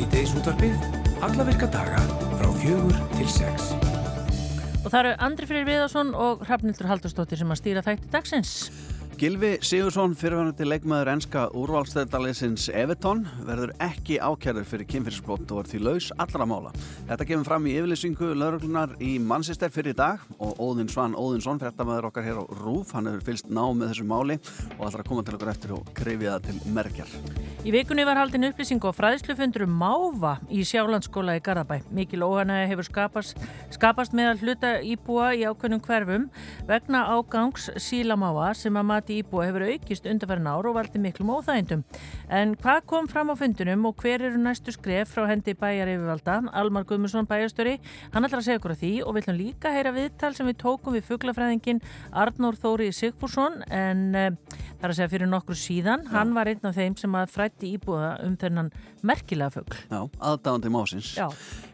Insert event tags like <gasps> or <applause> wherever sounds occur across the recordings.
Svíteis útvarpið, alla virka daga frá fjögur til sex. Og það eru Andri Freyr Viðarsson og Hrafnildur Haldurstóttir sem að stýra þætti dagsins. Gilvi Sigursson, fyrirvæðandi leikmaður enska úrvalstæðdalisins Everton, verður ekki ákjærður fyrir kynfyrsbrott og er því laus allra mála. Þetta kemur fram í yfirlýsingu lauruglunar í Manchester fyrir í dag og Óðinn Svan Óðinsson, frettamæður okkar hér á Rúf, hann hefur fylst ná með þessu máli og ætlar að koma til okkur eftir og krifja það til merkjar. Í vikunni var haldin upplýsing og fræðslufundur um máva í Sjálandsskóla í Garðabæ. Mikil óhanæði hefur skapast, skapast meðal hluta íbúa í ákveðnum hverfum vegna ágangs sílamáva sem að mati íbúa hefur aukist undarfærin ár og valdi miklum óþægindum. En hvað kom fram á fundunum og hver eru næstu skref frá hendi bæjar yfirvalda? Almar Guðmusson bæjastöri, hann ætlar að segja okkur að því og viljum líka heyra viðtal sem við tókum við fuglafræðingin Arnór Þóri Sigfússon en uh, það er að segja fyrir nokkur síðan, Já. hann var einn af þeim sem að frætti íbúða um þennan merkilega fugl. Já, aðdáðandi másins. Já.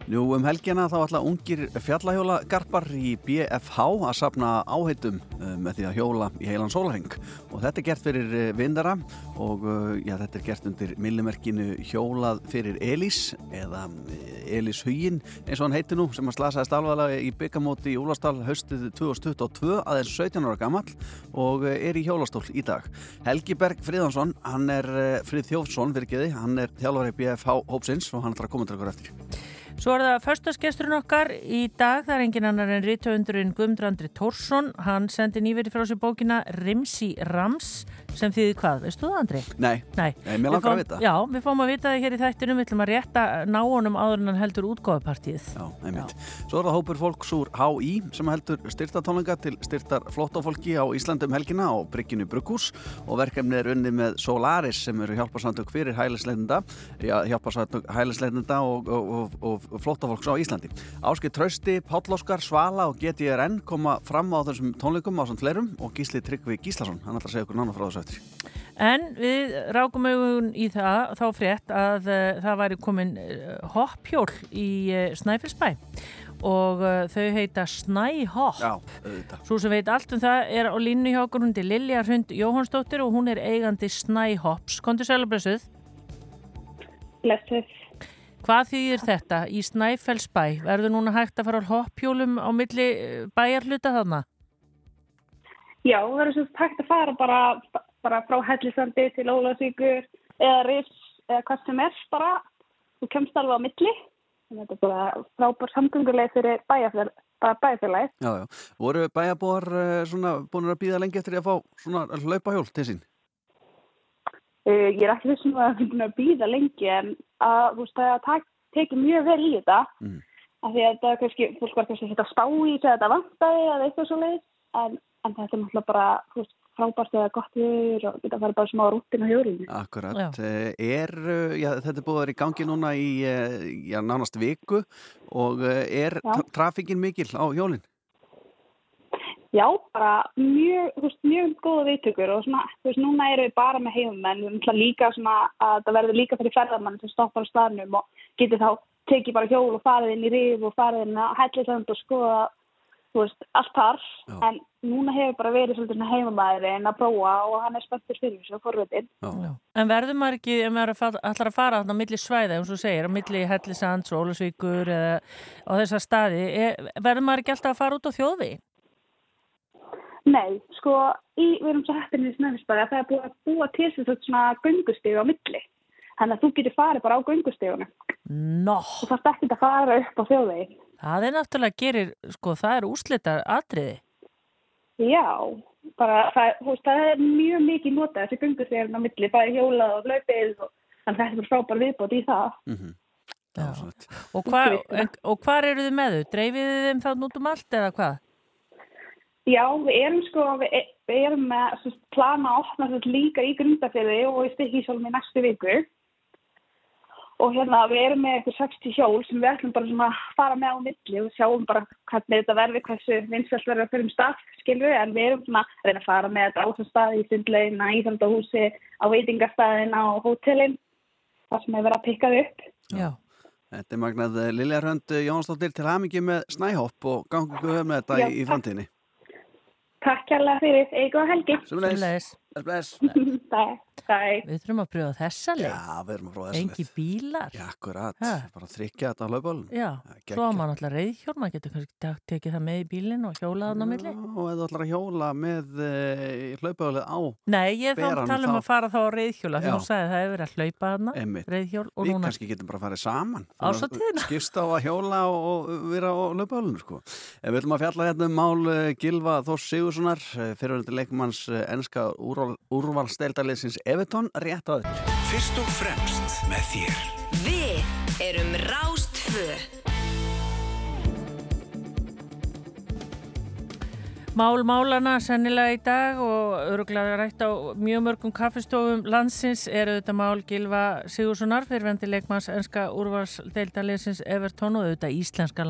Nú um helgina þá ætla ungir fjallahjóla garpar í BFH að sapna áheitum uh, með því að hjóla í heilan sólheng og þetta er gert fyrir uh, vindara og uh, já, þetta er gert undir millimerkinu hjólað fyrir Elís eða Elís Hugin eins og hann heiti nú sem að slasaðist alvarlega í byggamóti í Úlastal haustið 2022 aðeins 17 ára gammal og er í hjólastól í dag. Helgi Berg Fríðansson, hann er Frið Þjófsson virkiði, hann er þjálfari BFH hópsins og hann ætlar að koma til okkur eftir. Svo er það förstaskesturinn okkar í dag, það er engin annar en rítöfundurinn Guðmundur Tórsson, hann sendi nýverið frá sér bókina Rimsi Rams sem þýðir hvað, veistu það Andri? Nei, Nei. Nei mér langar að vita. Já, við fáum að vita það hér í þættinum. Við ætlum að rétta náunum áður en hann heldur útgóðapartíð Já, einmitt. Já. Svo er það hópur fólks úr HÍ sem heldur styrtatónleika til styrtar flóttafólki á Íslandum helgina á Brygginu Bruggús. Og verkefni er unni með Solaris sem eru hjálparsamtök fyrir hælisleitenda hjálparsamtök hælisleitenda og, og, og, og flóttafólks á Íslandi. Áskil Trausti, Páll Óskar, Svala og GTRN koma fram á þessum tónleikum á eftir. En við rákum auðvun í það, þá frétt að uh, það væri komin uh, hoppjól í uh, Snæfellsbæ og þau heita Snæhopp. Já, auðvitað. Svo sem veit allt um það er á línu hjá okkur hundi Lilja Hrund Jóhannsdóttir og hún er eigandi Snæhopps. Kondur sælublessuð? Blessuð. Hvað þýðir þetta í Snæfellsbæ? Verður núna hægt að fara á hoppjólum á milli bæjarluta þarna? Já, það er svo hægt að fara bara, bara frá Hellisandi til Ólarsvíkur eða Riss eða hvað sem er bara. Þú kemst alveg á milli. Þetta er bara frábær samgönguleg fyrir bæjarfélagi. Já, já. Voru bæjarbúar eh, svona búin að býða lengi eftir að fá svona hlaupahjól til sín? Uh, ég er ekki þessum að það býða lengi en að veist, það tekið mjög vel í þetta. Mm. Af því að það kannski, fólk var kannski að spá í þetta vantæði eða eitthvað svo leiðis en en þetta er náttúrulega bara veist, frábært eða gott viður og geta að fara bara smá rútin á hjólinu. Akkurat. Já. Eh, er, eh, já, þetta búið að vera í gangi núna í eh, já, nánast viku og er trafíkin mikil á hjólinn? Já, bara mjög, þú veist, mjög góða viðtökur og svona, þú veist, núna eru við bara með heimamenn, við ætlum líka svona að það verður líka fyrir ferðarmann sem stoppar á staðnum og getur þá tekið bara hjól og farið inn í rif og farið inn að hellisand og skoða veist, allt þar, Já. en núna hefur bara verið svolítið heimamæðurinn að prófa og hann er spenntur fyrir þessu forveitin. En verður maður ekki, ef maður ætlar að fara á milli svæða, eins og segir, á milli Hellisands, Ólusvíkur eða á þessa staði, er, verður maður ekki alltaf að fara út á þjóði? Nei, sko, í, við erum svo hættinni í Snöfisbæði að það er búið að búa til þessu svona gungustígu á milli. Þannig að þú getur farið bara á gungustígunum. Nó! Þú þarfst ekki að fara upp á þjóðvegi. Það er náttúrulega gerir, sko, það er úslitar atriði. Já, bara það, veist, það er mjög mikið notað þessi gungustegurinn á milli, bæði hjólað og löpið og þannig að þetta er frábær viðbót í það. Mm -hmm. Og, hva, en, og hvað eru þið með þau? Dreifið þið þeim þá út um allt eða hvað? Já, við erum sko, við, við erum með svo, plana að opna þetta líka í grundafjöði og í stikkísólum í næstu viku og hérna við erum með eitthvað 60 hjól sem við ætlum bara svona að fara með á milli og sjáum bara hvernig þetta verður, hversu vinsvælt verður fyrir um stað, við, en við erum svona að reyna að fara með þetta á þessum staði í sundlegin, í Íþaldahúsi, á veitingastæðin, á hótelin, það sem hefur verið að pikka upp. Já. Þetta er magnað Lilja Rönd Jónsdóttir til hamingi með snæhopp og gangi guður með þetta Já, í, í framtíðinni. Takk kærlega fyrir, eigu og helgi. Sumulegis. Bless. Takk, <laughs> takk. Við þurfum að pröfa þessa leið. Já, við erum að prófa þess Engi bílar. Já, akkurat, Ha. bara að þrykja þetta á hlaupalun Já, svo að maður alltaf reyðhjól, maður getur kannski tekið það með í bílinn og hjólað hann á milli. Og ef þú ætlar að hjóla með uh, hlaupalið á Nei, ég þá Beran að tala um þá- að fara þá á reyðhjóla, Já. hún sagði að það hefur verið að hlaupa Einmitt. reyðhjól og Við núna. kannski getum bara að fara saman Ásatíðina. Skipst á að hjóla og, og vera á hlaupalun. En Við ætlum að fjalla mál Gilva Þórs Sigurssonar fyrirvændi leikmanns enska úrval, úrvalsteildaliðsins Evertón rétt á þetta Fyrst og fremst með þér Við erum Rástfö Mál málana sennilega í dag og öruglega rætt á mjög mörgum kaffestofum landsins er auðvitað mál Gilva Sigurssonar fyrirvendi leikmanns enska úrvalsdeildaliðsins Evertón og auðvitað íslenska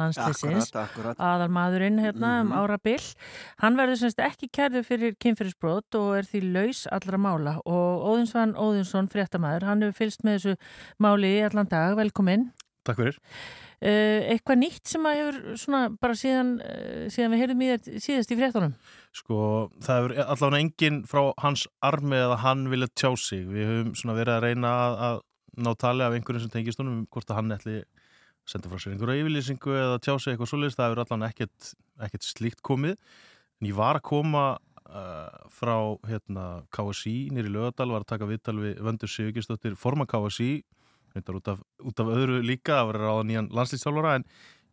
akkurat aðal maðurinn hérna um ára byll. Hann verður semst ekki kærðu fyrir kynferðisbrot og er því laus allra mála og Óðinsvann Óðinsson, fréttamaður, hann hefur fylst með þessu máli í allan dag. Velkomin. Takk fyrir. Uh, eitthvað nýtt sem að hefur svona bara síðan, uh, síðan við heyrðum í þér síðast í fréttunum? Sko, það hefur allavega enginn frá hans armi eða hann vilja tjá sig. Við höfum svona verið að reyna að, að ná tali af einhverjum sem tengist honum, hvort að hann ætli að senda frá sér einhverja yfirlýsingu eða tjá sig eitthvað svoleiðist. Það hefur allavega ekkert, ekkert slíkt komið. En ég var að koma uh, frá hérna, KSI nýri lögadal, var að taka viðtal við Vöndur Sigurgistóttir, forma KSI, reyndar út af, út af öðru líka, að ráða nýjan landslýstjálfara, en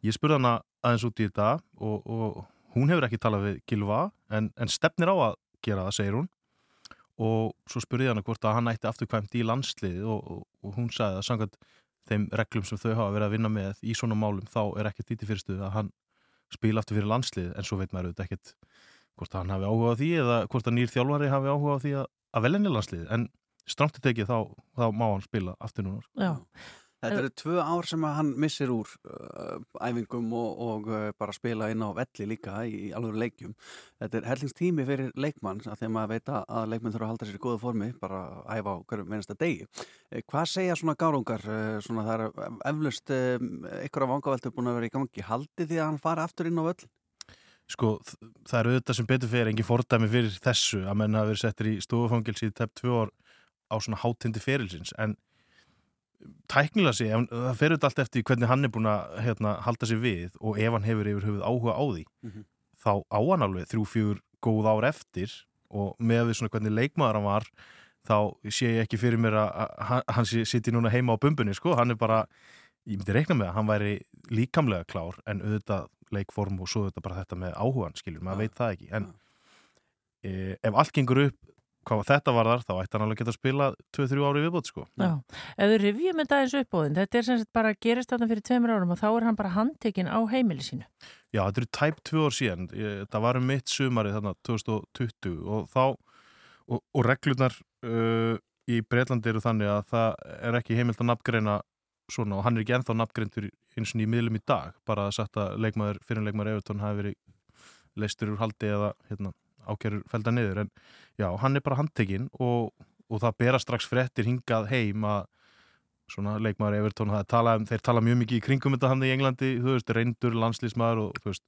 ég spurði hana aðeins út í þetta og, og hún hefur ekki talað við Gilva en, en stefnir á að gera það, segir hún. Og svo spurði hana hvort að hann ætti afturkvæmt í landslið og, og, og hún sagði að samkvæmt þeim reglum sem þau hafa verið að vinna með í svona málum þá er ekkert ít í fyrirstuð að hann spila aftur fyrir landslið en svo veit maður auðvitað ekkert hvort hann hafi áhuga á því eða hvort að nýr þjálfari hafi áhuga á því að, að velja landslið. En strámt til tekið þá, þá má hann spila aftur núna. sko. Já. Þetta eru tvö ár sem að hann missir úr uh, æfingum og, og uh, bara spila inn á velli líka í, í alveg leikjum. Þetta er hellingstími fyrir leikmann að þegar maður veit að, að leikmann þurfa að halda sér í góða formi, bara að æfa á hverjum minnsta degi. Eh, Hvað segja svona gárungar, uh, svona það er eflust um, ykkur af vangaveltur búin að vera í gangi, haldi því að hann fara aftur inn á völl? Sko, það eru auðvitað sem betur fyrir engin fordæmi fyrir þessu að menn hafa verið settir í stofufangilsi í tepp tvö ár á svona hátindi ferilsins en tæknilega sé, það fer auðvitað allt eftir hvernig hann er búin að hérna, halda sér við og ef hann hefur yfir höfuð áhuga á því Mhm. þá á hann alveg þrjú, fjúr góð ár eftir og með við svona hvernig leikmaður hann var þá sé ég ekki fyrir mér að, hann- sitji núna heima á bumbunni sko, hann er bara, ég myndi reikna með að hann væri líkamlega klár en auðvitað leikform og svo auðvitað bara þetta með áhugan skilur, maður Já. veit það ekki en Já. e, ef allt gengur upp hvað þetta var þar, þá ætti hann alveg geta að spila 2-3 ári viðbót sko Já. Ef við rifjum þetta eins upp á þinn, þetta er sem sagt bara gerist þarna fyrir tveimur árum og þá er hann bara handtekinn á heimili sínu. Já, þetta eru tæp tvö ár síðan það var um mitt sumarið þarna 2020 og þá og, og reglurnar uh, í Breitlandi eru þannig að það er ekki heimilt að nafngreina svona og hann er ekki ennþá nafngreintur eins og í miðlum í dag bara að að leikmaður, fyrir leikmaður Evertón hafi verið leistur úr haldi eða hérna, ákerur felda niður en já, hann er bara handtekinn og, og það bera strax fréttir hingað heim að svona leikmaður Evertón það er talað um, þeir tala mjög mikið í kringum þetta hann í Englandi, þú veist, reyndur landslýsmaður og þú veist,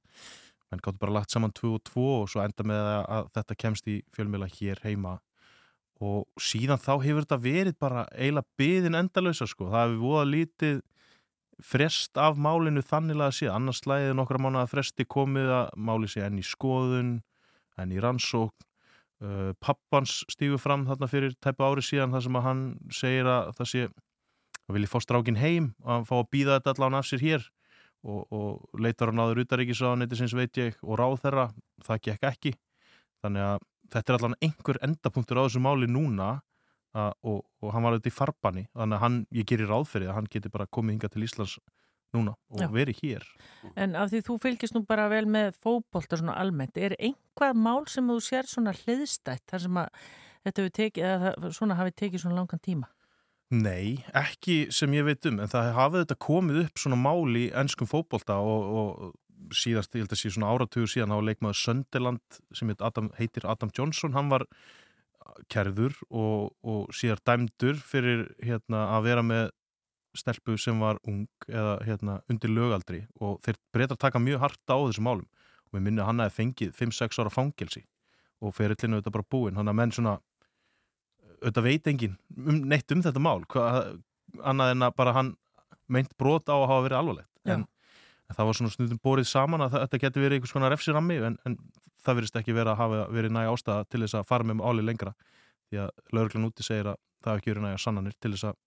menn gáttu bara lagt saman 2 og 2 og svo enda með að, að þetta kemst í fjölmjöla hér heima. Og síðan þá hefur þetta verið bara eiginlega byðin endalösa sko, það hefur voða lítið frest af málinu þannilega að sé, annars slæðið nokkra mánuða fresti komið að máli sé enn í skoðun enn í rannsók uh, pappans stífu fram þarna fyrir tæpu ári síðan þar sem að hann segir að það sé að vilji fá strákin heim að fá að býða þetta allan af sér hér. Og, og leitar hann áður utaríkisraðanetti sinns veit ég og ráð þeirra það gekk ekki. Þannig að þetta er allan einhver endapunktur á þessu máli núna að, og, og hann var auðvitað í farbanni. Þannig að hann, ég gerir ráð fyrir að hann geti bara komið hinga til Íslands núna og Já. verið hér En af því þú fylgist nú bara vel með fótbolta svona almennt, er einhvað mál sem þú sér svona hliðstætt þar sem að þetta hefur tekið, svona hafi tekið svona langan tíma? Nei, ekki sem ég veit um en það hafði þetta komið upp svona mál í ennskum fótbolta og, og síðast, ég held að sé svona áratugur síðan hafa leikmaður Sönderland sem Adam, heitir Adam Johnson, hann var kærður og, og síðar dæmdur fyrir hérna, að vera með stelpu sem var ung eða hérna, undir lögaldri og þeir breytar taka mjög hart á þessum málum. Og við minni að hann hefði fengið 5-6 ára fangelsi og ferillinu þetta bara búinn, hann að menn svona auðvitað veit engin um, neitt um þetta mál. Hvað, annað en að bara hann meint brot á að hafa verið alvarlegt. En, en það var svona snundum borið saman að þetta getur verið einhvers konar refsirammi en, en það verist ekki verið að hafa verið næg ástæða til þess að fara með áli lengra. Því að lauruglan úti segir að það hefur ekki verið næg að sannanir til þess að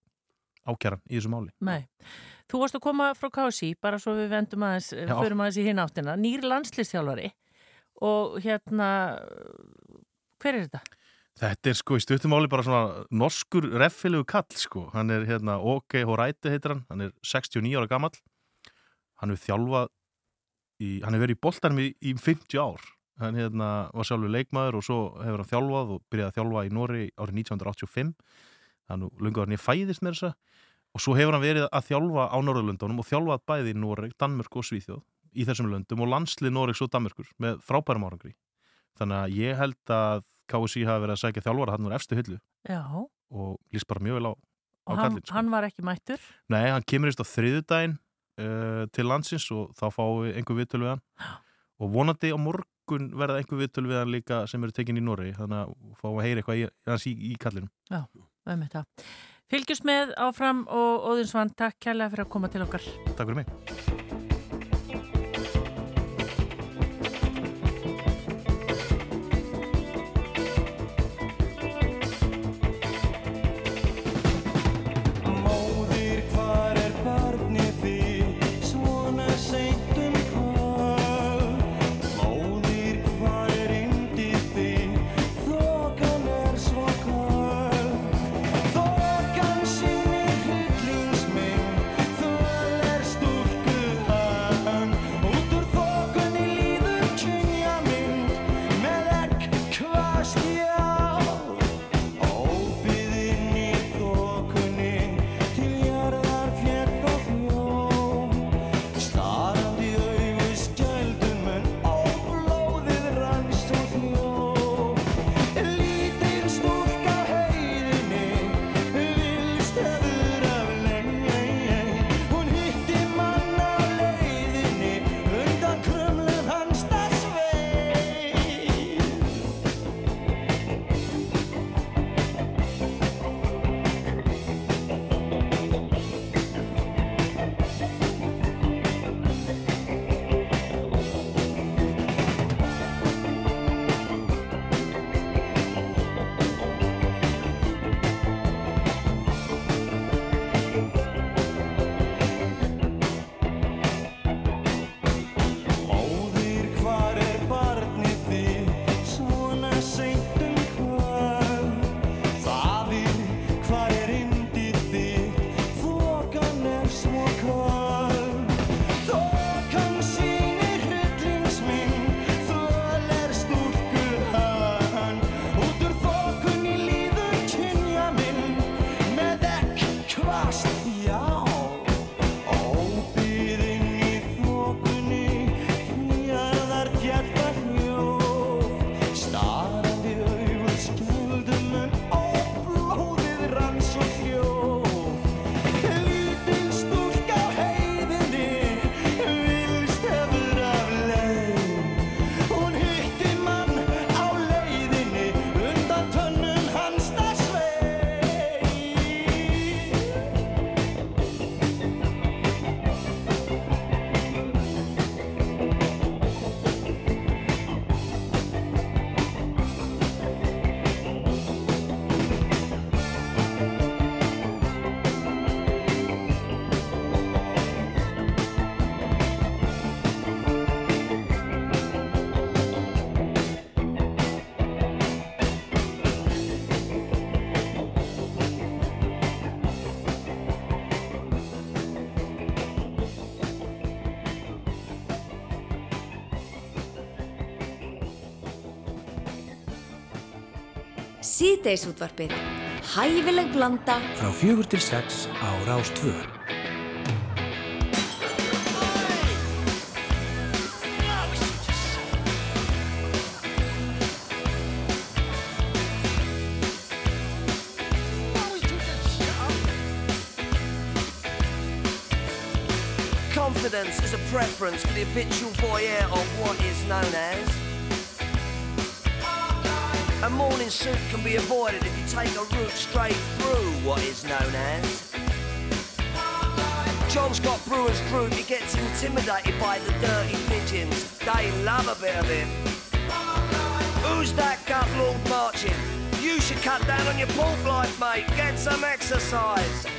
ákjæra í þessu máli. Nei. Þú varst að koma frá KSI, bara svo við vendum aðeins, Já. förum aðeins í hinn áttina, nýr landslistjálfari og hérna, hver er þetta? Þetta er sko í stuttumáli bara svona norskur reffilegu kall sko, hann er hérna OK Horæti heitir hann, hann er 69 ára gammal, hann hefur þjálfað, í, hann hefur verið í boltanum í, í 50 ár, hann hérna var sjálfur leikmaður og svo hefur hann þjálfað og byrjaði að þjálfa í Nóri árið 1985, þannig lungaður hann í fæðist með þessa og svo hefur hann verið að þjálfa á Norðurlöndunum og þjálfað bæði í Noreg, Danmörk og Svíþjóð í þessum löndum og landslið Noregs og Danmörkur með frábærum árangri þannig að ég held að KSI hafi verið að sækja þjálfara hann úr efstu hyllu Já. og líst bara mjög vel á, á og hann, sko. hann var ekki mættur? Nei, hann kemur íst á þriðudaginn uh, til landsins og þá fáum við einhver viðtöl við hann <gasps> og vonandi á morgun verða einhver viðtöl við hann líka sem eru tekinni í Noregi þannig að fáum við að heyra eitthvað í, í, í kallinum Já, með það Fylgjus með áfram og Óðinsvann, takk kærlega fyrir að koma til okkar. Takk fyrir mig. Síðdeisútvarpið. Hæfileg blanda. Frá fjögur til sex á Rástvö. Confidence is a preference for the habitual voyeur of what is known as morning suit can be avoided if you take a route straight through what is known as. John's got brewer's group, he gets intimidated by the dirty pigeons. They love a bit of him. Who's that gut lord marching? You should cut down on your pork life, mate. Get some exercise.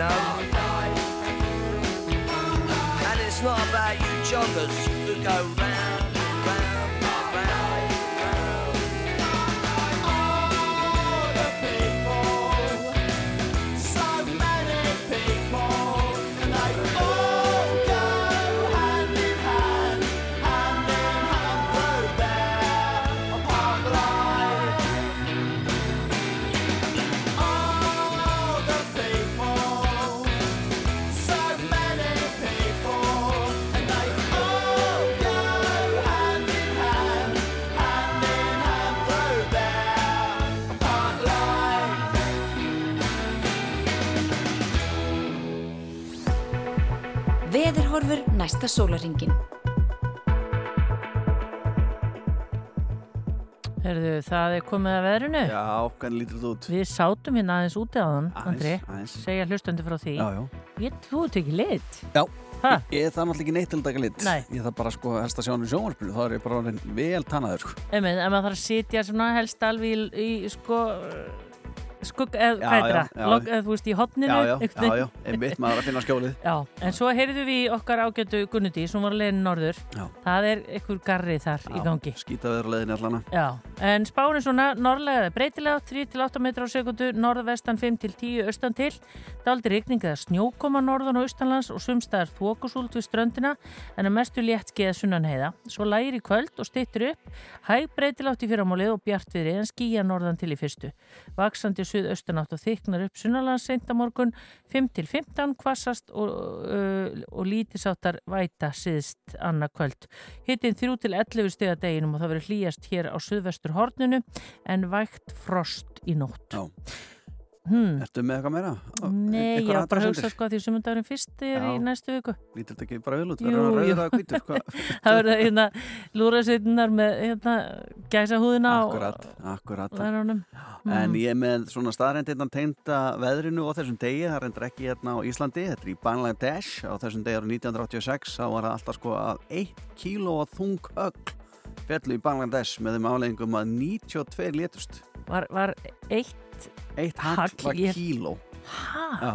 And it's not about you joggers who go round, næsta sólaringin. Herðu, það er komið að veðrinu. Já, hvernig lítur þetta út? Við sátum hérna aðeins úti á þann, Andri, aðeins. segja hlustandi frá því. Já, já. Ég, þú ert ekki lit. Já, Ha? ég það náttúrulega ekki neitt til að taka lit. Nei. Ég það bara sko helst að sjá hann í sjónvarpinu, þá er ég bara vel tannaður sko. Emi, en maður þarf að sitja svona helst alveg í, í sko, skugg, eða Já, hvað já, það? já. Log, eða þú veist, í hotninu. Já, já, já, já, einmitt maður að finna skjólið. <laughs> Já, en svo heyrðum við okkar ágætu Gunnudi sem var leiðin norður. Já. Það er einhver garri þar í gangi. Skýta veður á leiðinni allana. Já, en spáin er svona norðlega eða breytilega 3-8 metrar á sekundu, norðvestan 5-10 austan til. Daldi rigning eða snjókoma norðan og austanlands og sumstaðar þókusúlt við ströndina en að mestu létt skeið sunnan heiða. Svo lægir í kvöld og stittur upp, hæg breytilátt í fyrramálið og bjartviðri en skýja norðan til í fyrstu. Vaksandi suðaustanátt og þyknar upp sunnanlands seintamorgun 5-15 kvassast og, uh, og lítisáttar væta síðst annað kvöld. Hittin 3-11 stiga deginum og það verður hlýjast hér á suðvestur horninu en vægt frost í nótt. Já. Hmm. Ertu með eitthvað meira? Nei, ég Einhverjar var bara að hugsa sko að því sumundagurinn fyrst er Já. í næstu viku. Lítur þetta ekki bara vel út? Jú, jú. <laughs> Það verður hérna lúrasveitinar með hérna gæsa húðina Akkurat, akkurat. lærunum. En ég er með svona staðrændirna teinta veðrinu og þessum degi, það reyndir ekki hérna á Íslandi, þetta er í Bangladesh á þessum degi árið 1986, þá var það alltaf sko að 1 kíló að þung ögl fjallu í Bangladesh með þeim afleggingum að 92 létust. Var, var eitt, Eitt hagl Hagl, var kíló. ha, Já,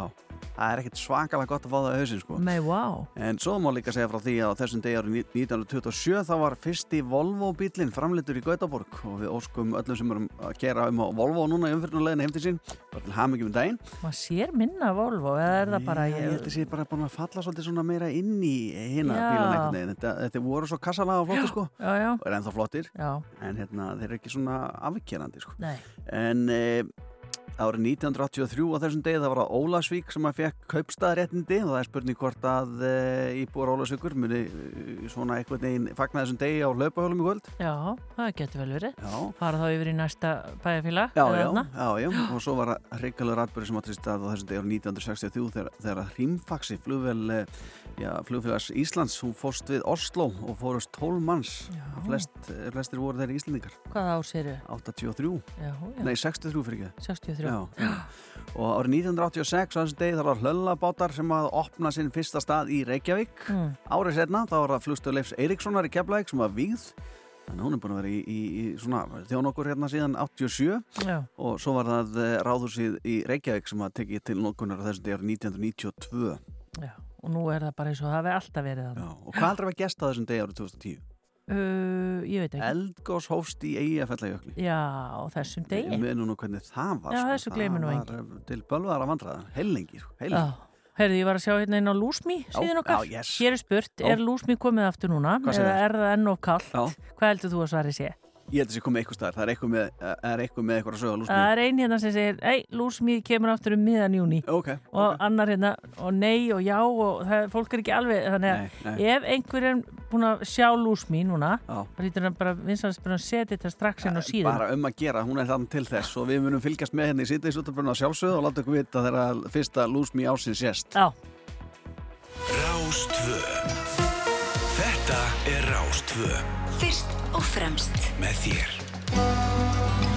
það er ekkert svakalega gott að fá það á hausinn sko. með wow. En svo má líka segja frá því að á þessum degi árið 1927 þá var fyrsti Volvo bílinn framleitur í Gautaborg og við óskum öllum sem erum að gera um á Volvo núna í umfyrirnuleginu heim til sín bara til hamingjum um daginn. Maður sér minna Volvo eða er það bara ég, ég held að sé bara búin að falla svolítið svona meira inn í hina Já. bílun einhvern veginn. Þetta, þetta voru svo kassalaga flottir sko Já, já, og er ennþá flottir já, en hérna þeir eru ekki svona afkjærandi sko. nei. En e, árið 1983 á þessum degi það var að Ólasvík sem að fekk kaupstaðaréttindi og það er spurning hvort að e, íbúar Ólasvíkur muni e, svona einhvern veginn fagna þessum degi á laupahjólum í kvöld Já, það getur vel verið. Já, Fara þá yfir í næsta bæjarfélag. já, já, já, já og svo var að hreikalur atbyrði sem stað á þessum degi árið 1963 þegar, þegar að Hrímfaxi flugvel e, já, flugfélags Íslands hún fórst við Oslo og fórust 12 manns. Flest, e, flestir voru þeirri Íslendingar Hvað ár séru? 83, Já, já. nei 63 fyrir ekki 63. Já, já. Og árið 1986 á þessum degi þar var hlöllabátar sem að opna sinn fyrsta stað í Reykjavík. Mm. Árið setna þá var það flugstöð Leifs Eiríkssonar í Keflæk sem var vígð. Þannig að hún er búin að vera í, í, í svona þjón okkur hérna síðan 87 Já. og svo var það eh, ráðhúsið í Reykjavík sem að tekið til nokkunar á þessum degi árið 1992. já. Og nú er það bara eins og það hefði alltaf verið. Og hvað aldrei var gest á þessum degi árið 2010? Uh, ég veit ekki. Eldgós hófst í Eyjafjallajökli. Já, á þessum degi. Við nú hvernig það var. Já, sko. þessu Það var, eh, Til bölvaðara vandræða. Heilengir. Heilengir. Já. Herði, ég var að sjá hérna inn á Lúsmi síðan okkar. já, yes. Hér er spurt, Já. er Lúsmi komið aftur núna? Eða er það enn of kallt? Já. Hvað heldur þú að svari sé? Ég held að það sé komið eitthvað staðar, það er eitthvað með, er eitthvað með eitthvað að sögja lúsmið. Það er ein hérna sem segir, ei, Lúsmi kemur aftur um miðan júni. Ok, Og ok. annar hérna, og nei og já og það, fólk er ekki alveg, þannig að Nei, nei. ef einhver er búin að sjá Lúsmi núna, þá lítur hann bara vinsanast bara að setja þetta strax inn á síðan. Bara um að gera, hún er þannig til þess og við munum fylgjast með henni í sýttis útafbrunna sjálfsögðu og láta ykkur vita þegar fyrsta lúsmi Þetta er Rástvö Fyrst og fremst. Með þér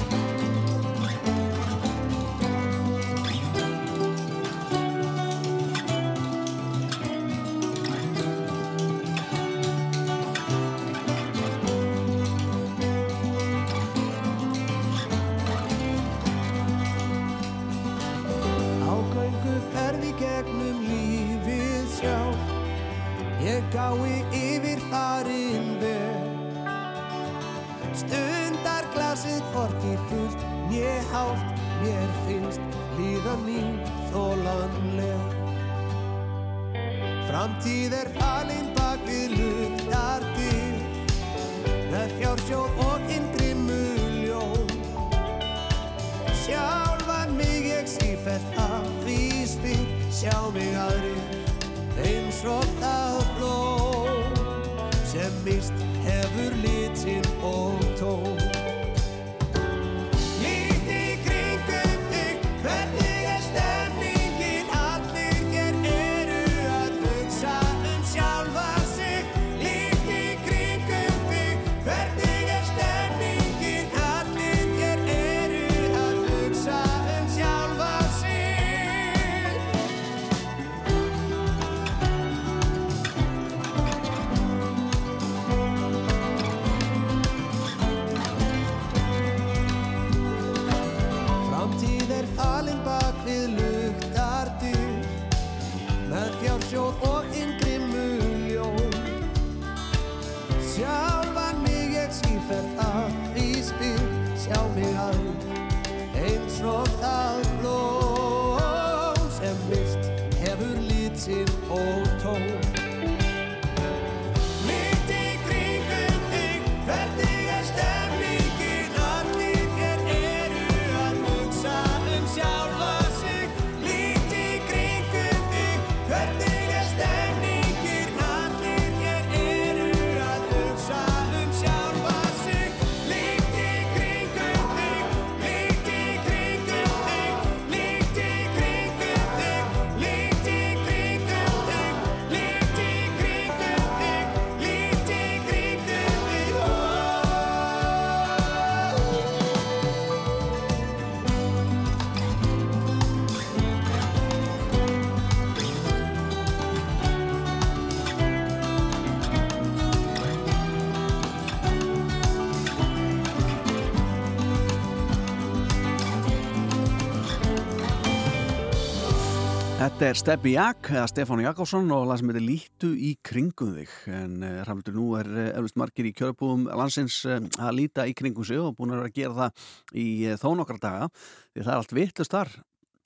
Þetta er Steppi Jak, eða Stefán Jakobsson og lag sem heitir Lítu í kringum þig. En uh, Rafnildur nú er uh, eflust margir í kjörabúðum landsins uh, að líta í kringum sig og búin að gera það í þó nokkra daga því það er allt vittlust þar.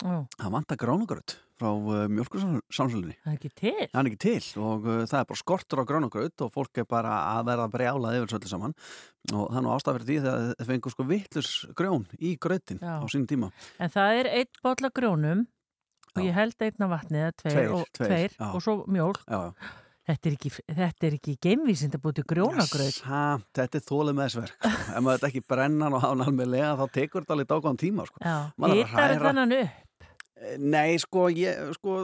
Það vantar gránugraut frá mjölkursamsölunni það er ekki til. það er ekki til og uh, það er bara skortur á gránugraut og fólk er bara að vera brjálað yfir svolítið saman. Og það er nú ástæð fyrir því þegar það fengur sko vittlus grjón í grautin Já. á sínum tíma. En það er einn bolla grjónum og ég held einn af vatnið, eða tveir, Tveir, og, tveir, tveir og svo já. Þetta er ekki, ekki geimvísind að búið til grjónagraut. Ha, þetta er þólið með þess verk sko. ef maður þetta ekki brennan og hafa hann alveg lega þá tekur þetta alveg dákvæðan tíma sko. Hittar þannan upp. Eh, Nei, sko, ég, sko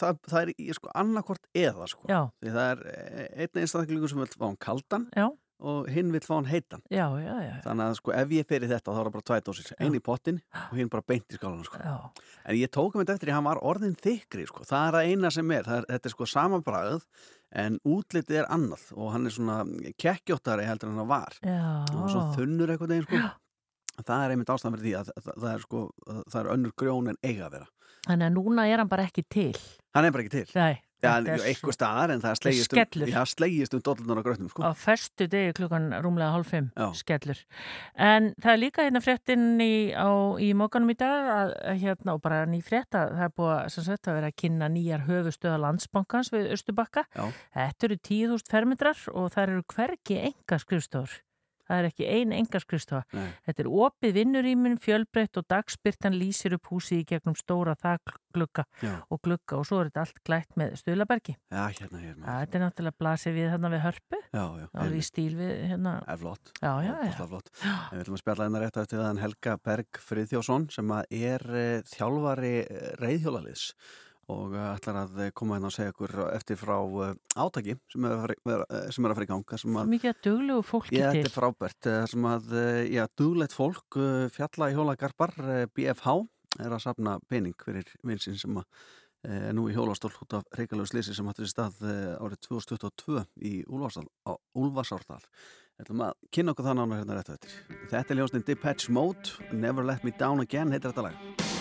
það, það er sko, annarkvort eða sko. Það er eh, einn einstaklingur sem vil fá hann kaldan já, og hinn vil fá hann heitan já, já, já. þannig að sko ef ég fer í þetta þá er það bara tvæ dósir einn í pottin og hinn bara beint í skálan sko. en ég tók um þetta eftir því að hann var orðin þykri sko. það er það eina sem er, er þetta er sko samanbræð en útlitið er annað og hann er svona kekkjóttari heldur en hann var Já, og svo þunnur eitthvað neginn sko. það er einmitt ástæðan fyrir því að það, er sko það er önnur grjón en eiga að vera þannig að núna er hann bara ekki til. hann er bara ekki til Nei, eitthvað staðar en það slegist um, já, slegist um dollunar á grötnum sko. á festu degi klukkan rúmlega hálf fimm skellur. En það er líka hérna fréttin í, í mókanum í dag að, að hérna og bara ný frétta það er búið að, sagt, að vera að kynna nýjar höfustöða landsbankans við Östubakka. Þetta eru 10.000 fermetrar og það eru hvergi enga skrifstofur. Það er ekki ein enga skrifstofa. Nei. Þetta er opið vinnurýmin, fjölbreytt og dagspyrtan lýsir upp húsi í gegnum stóra þakglugga og glugga og svo er þetta allt glætt með stuðlabergi. já, hérna, hérna Þetta er náttúrulega blasið við hérna við hörpu. já, já, Alveg í stíl við hérna, Það er flott. já, já, já. Ótrúlega flott. En við ætlum að spjalla hérna rétt eftir það en Helga Berg Friðjósson sem er uh, þjálfari uh, reyðhjólaliðs og uh, ætlar að eh, koma hérna og segja okkur eftir frá uh, átaki sem er að fara, vera- eh, í ganga Mikið að duglegu fólki til. þetta er frábært eh, sem að, eh, já, duglegt fólk fjalla í hjólagarpar eh, BFH er að safna pening fyrir vinsinn sem að eh, nú í hjólastól út af reikalegu slisi sem hattur í stað eh, árið 2022 í Úlfarsárdal ætlum að kynna okkur það nána hérna rétt á eftir. Þetta er ljóstin Depeche Mode, Never Let Me Down Again heitir þetta lag.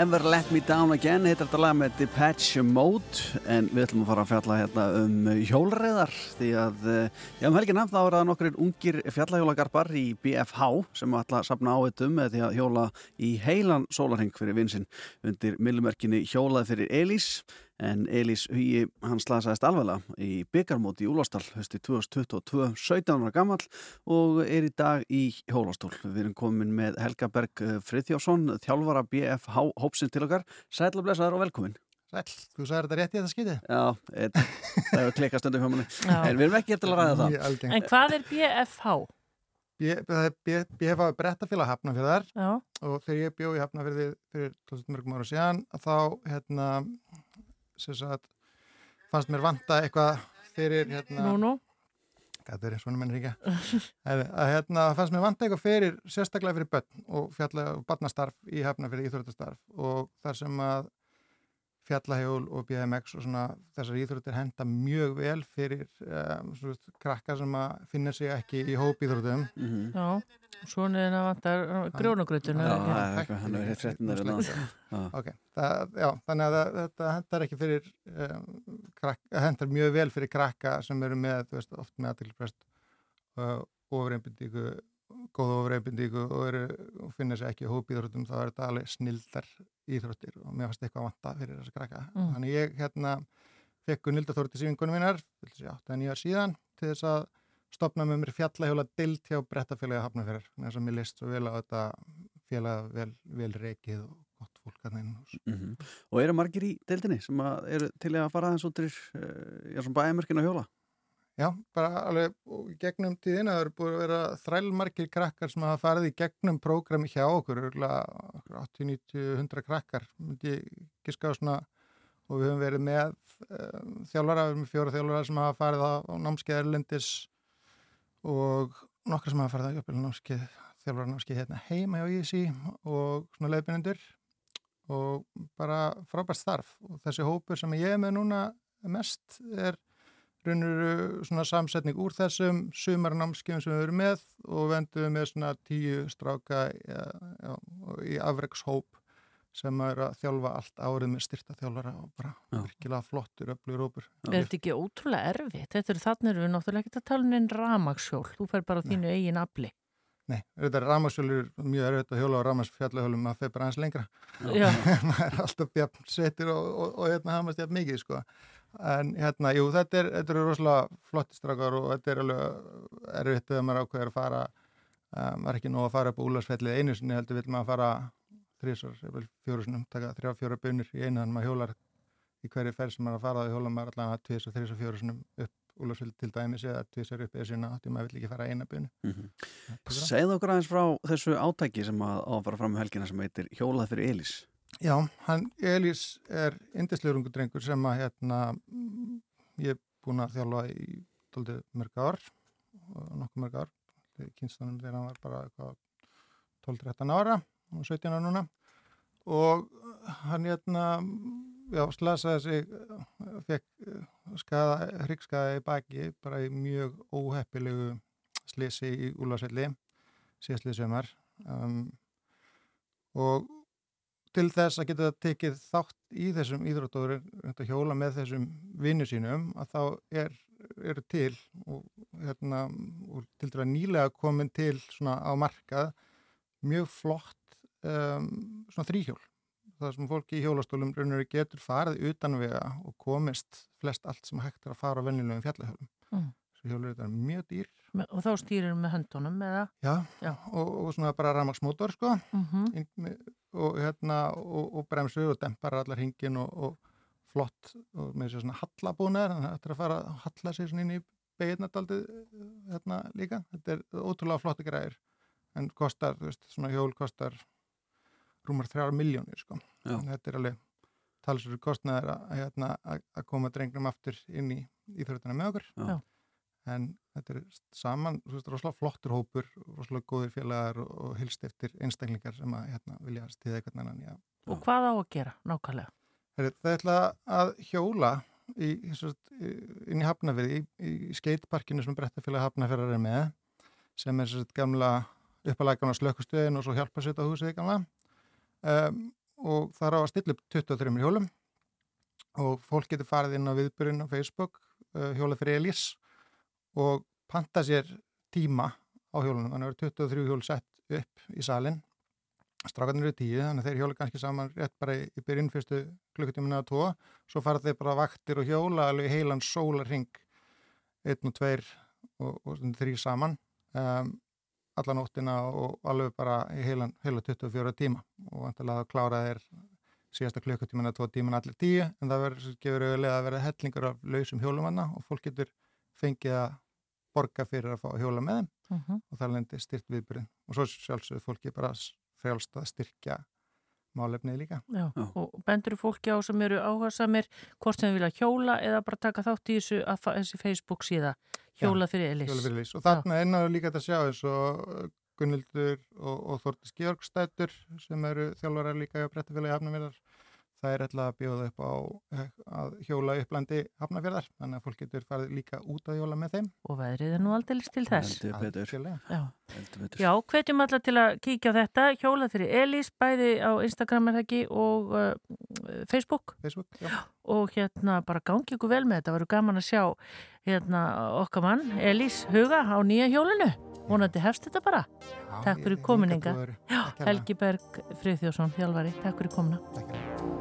Never Let Me Down Again heitir þetta lag með Depeche Mode. En við ætlum að fara að fjalla hérna um hjólreiðar því að eh, já, um helgina þá er það nokkur ungir fjallahjólagarpar í BFH sem ætla að sapna áhættum með því að hjóla í heilan sólarheng fyrir vinsinn undir millumerkinni hjólað fyrir Elís en Elís Hugi hann slasaðist alveglega í byggarmóti í Úlastall hösti 2022, 17 ára gammal og er í dag í hjólastól. Við erum komin með Helga Berg Friðjófsson, þjálfara BFH hópsins til okkar. Sætla blessaður og velkomin. Sæl, þú sagði þetta rétt í þetta skiti? Já, et, það er klikkast undir hjómanni. Já. En við erum ekki eftir að ræða það. En hvað er BFH? B- Það er B- BFA brettafélag hafnafjörðar Já, og þegar ég bjó í hafnafjörði fyrir 2000 mörgum ára síðan að þá hérna sem sagt fannst mér vanta eitthvað fyrir hérna svona mennir ekki að, hérna fannst mér vanta eitthvað fyrir sérstaklega fyrir börn og fjalla og barnastarf í hafnafjörði íþróttastarf og þar sem að fjallahjól og BMX og svona þessar íþróttir henda mjög vel fyrir um, svona, krakka sem að finna sig ekki í hópíþróttum Mhm. Já, svona er það vantar. Já, það er eitthvað, hann hitt fréttin þeirra. Ok, það, já, þannig að það- þetta hendar ekki fyrir um, krakka, hendar mjög vel fyrir krakka sem eru með, þú veist, oft með aðtilprest uh, ofureinbindíku góða ofureinbindíku og, eru, og finna sér ekki í hópíþróttum þá er þetta alveg snildar íþróttir og mér fannst eitthvað vanta fyrir þessa krakka Mm. þannig ég hérna fekk Gunildaþóri til sífingunum mínar þess að 8-9 ár síðan til þess að stopna með mér fjallahjóla dild hjá brettafélagi hafnafjörðar þess að mér list svo vel á þetta félag vel, vel reikið og gott fólk að þeim Mhm. Og eru margir í deildinni sem að eru til að fara aðeins út uh, já, svona bæjarmerkin að hjóla? Já, bara alveg gegnum tíðina það eru búið að vera þrælmarkir krakkar sem hafa farið í gegnum prógrami hjá okkur, örugglega 80, 90, 100 krakkar myndi ég giska á svona og við höfum verið með um, þjálfara, við með fjóra þjálfara sem hafa farið á, námskeið Erlendis og nokkra sem hafa farið á jöfnvel námskeið, þjálfara námskeið hérna heima hjá ISI og svona leiðbynendur og bara frábært starf. Og þessi hópur sem ég er með núna mest er raunur svona samsetning úr þessum sumarnámskeiðum sem við erum með og vendum með svona tíu stráka ja, já, í afrekshóp sem er að þjálfa allt árið með styrta þjálfara og bara Já. virkilega flottur, öflugur hópur. Er þetta ekki ótrúlega erfitt? Þetta eru þannig eru við náttúrulega ekki að tala um einn ramagsjól. Þú fer bara á þínu eigin afli. Nei, þetta er ramasjölur mjög erfitt að hjóla á ramasfjallahjólum maður fer bara aðeins lengra. Já, <laughs> maður er alltaf bjafn setur og, og, og hérna hamast jafn mikið sko. En hérna, jú, þetta er, þetta eru rosalega flottistrakar og þetta er alveg erfitt þegar maður ákveður að fara um, maður er ekki nóg að fara upp á úlarsfellið einu sinni heldur vil maður fara þrísar, fjóru sinum, taka þrjá fjóra bunir í einu þannig maður hjólar í hverju ferð sem maður er að fara þá hjólar maður allan að tvis og þrís og fjóru sinum upp úlarsfellið til dæmis eða tvisar upp eða sinna því maður vil ekki fara eina bunu. Mm Segðu okkur aðeins frá þessu átæki sem að á að fara fram um helgina sem heitir Hjólað fyrir Elís. Já, hann, Elís er indislegur drengur sem að hérna, mm, ég er búin að þjálfa í tóltið mörg ár, nokkuð mörg ár, kynstunum þegar hann var bara eitthvað 12-13 ára og 17 ára núna. Og hann hérna, já, slasaði sig, fekk skada, hryggskaða í baki bara í mjög óheppilegu slisi í Úlfarselli síðastlið sömar um, og til þess að geta tekið þátt í þessum íþróttóður að hjóla með þessum vinnu sínum að þá er, eru til og, hérna, og til dæra nýlega komin til svona á markað mjög flott um, svona þrýhjól það sem fólki í hjólastólum raunir getur farið utan vega og komist flest allt sem hægt er að fara á venjulegum fjallahjólum Mm. Þessu hjólur þetta er mjög dýr og þá stýrir með höndunum eða? já, Já. Og, og svona bara ramagsmótor sko Mm inn með- og, hérna, og, og bremsu og dempar allar hringin og, og flott og með þessi svona hallabúnaður þannig að þetta er að fara að halla sig svona inn í beginataldið hérna líka þetta er ótrúlega flotti græðir en kostar, þú veist, svona hjól kostar rúmar þrjára miljónir sko Já. En þetta er alveg talsverður kostnaður að, hérna, að, að koma drengnum aftur inn í íþjóðuna með okkur Já. En þetta er saman, rosalega flottur hópur rosalega góðir félagar og, hilst eftir einstaklingar sem að hérna, vilja stiða eitthvað annan já. Og hvað á að gera nákvæmlega? Það ætla að hjóla í, inn í Hafnafyrði í, í skeitparkinu sem brettafélag Hafnafjörðar er með sem er svo sagt, gamla uppalega gamla slökkustöðin og svo hjálpa sér þetta húsið gamla um, og það er á að stilla upp 23 hjólum og fólk getur farið inn á viðbyrjun á Facebook, uh, hjóla fyrir Elís og panta sér tíma á hjólunum, þannig að það eru 23 hjól sett upp í salin strákarnir eru tíu, þannig að þeir hjóla kannski saman rétt bara í, byrjun fyrstu klukkutíminu að tvo, svo fara þeir bara vaktir og hjóla alveg heilan sólarring einn og tveir og, og þrý saman um, alla nóttina og alveg bara heilan, heila 24 tíma. Og vantilega að klára þeir síðasta klukkutíman að tvo tíman allir tíu en það verður, gefur auðvitað að vera hellingur af lausum hjólumanna og fólk getur fengið að borga fyrir að fá að hjóla með þeim Uh -huh. og það lendi styrt viðbyrðin og svo sjálfsögðu fólki bara frjálst að styrkja málefnið líka. Já, og bendur fólki á sem eru áhersamir hvort sem vilja hjóla eða bara taka þátt í þessu, að þessi Facebook síða hjóla fyrir Elis. Hjóla fyrir Elís og þarna er náður líka þetta að sjá eins og Gunnildur og, og Þortis Georgstættur sem eru þjálfarar líka á Brettafélagi Hafnarfjörðar það er ætla að bjóða upp á að hjóla upplandi Hafnarfjörðar þannig að fólk getur farið líka út að hjóla með þeim Og veðrið er nú aldeilis til þess. Heldur betur. Algjörlega. Já. Hvetjum alla til að kíkja á þetta, hjólað fyrir Elís, bæði á Instagram er það ekki og uh, Facebook. Facebook, já. Og hérna bara gangi ykkur vel með þetta, verður gaman að sjá hérna okkar mann, Elís Huga á nýja hjólinu. Vonandi hefst þetta bara. Já, Takk fyrir hérlega. Helgi Berg Friðþjóðsson, þjálfari, takk fyrir komuna. Takk hérlega.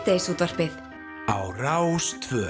Síðdeisútvarpið Á Rástvö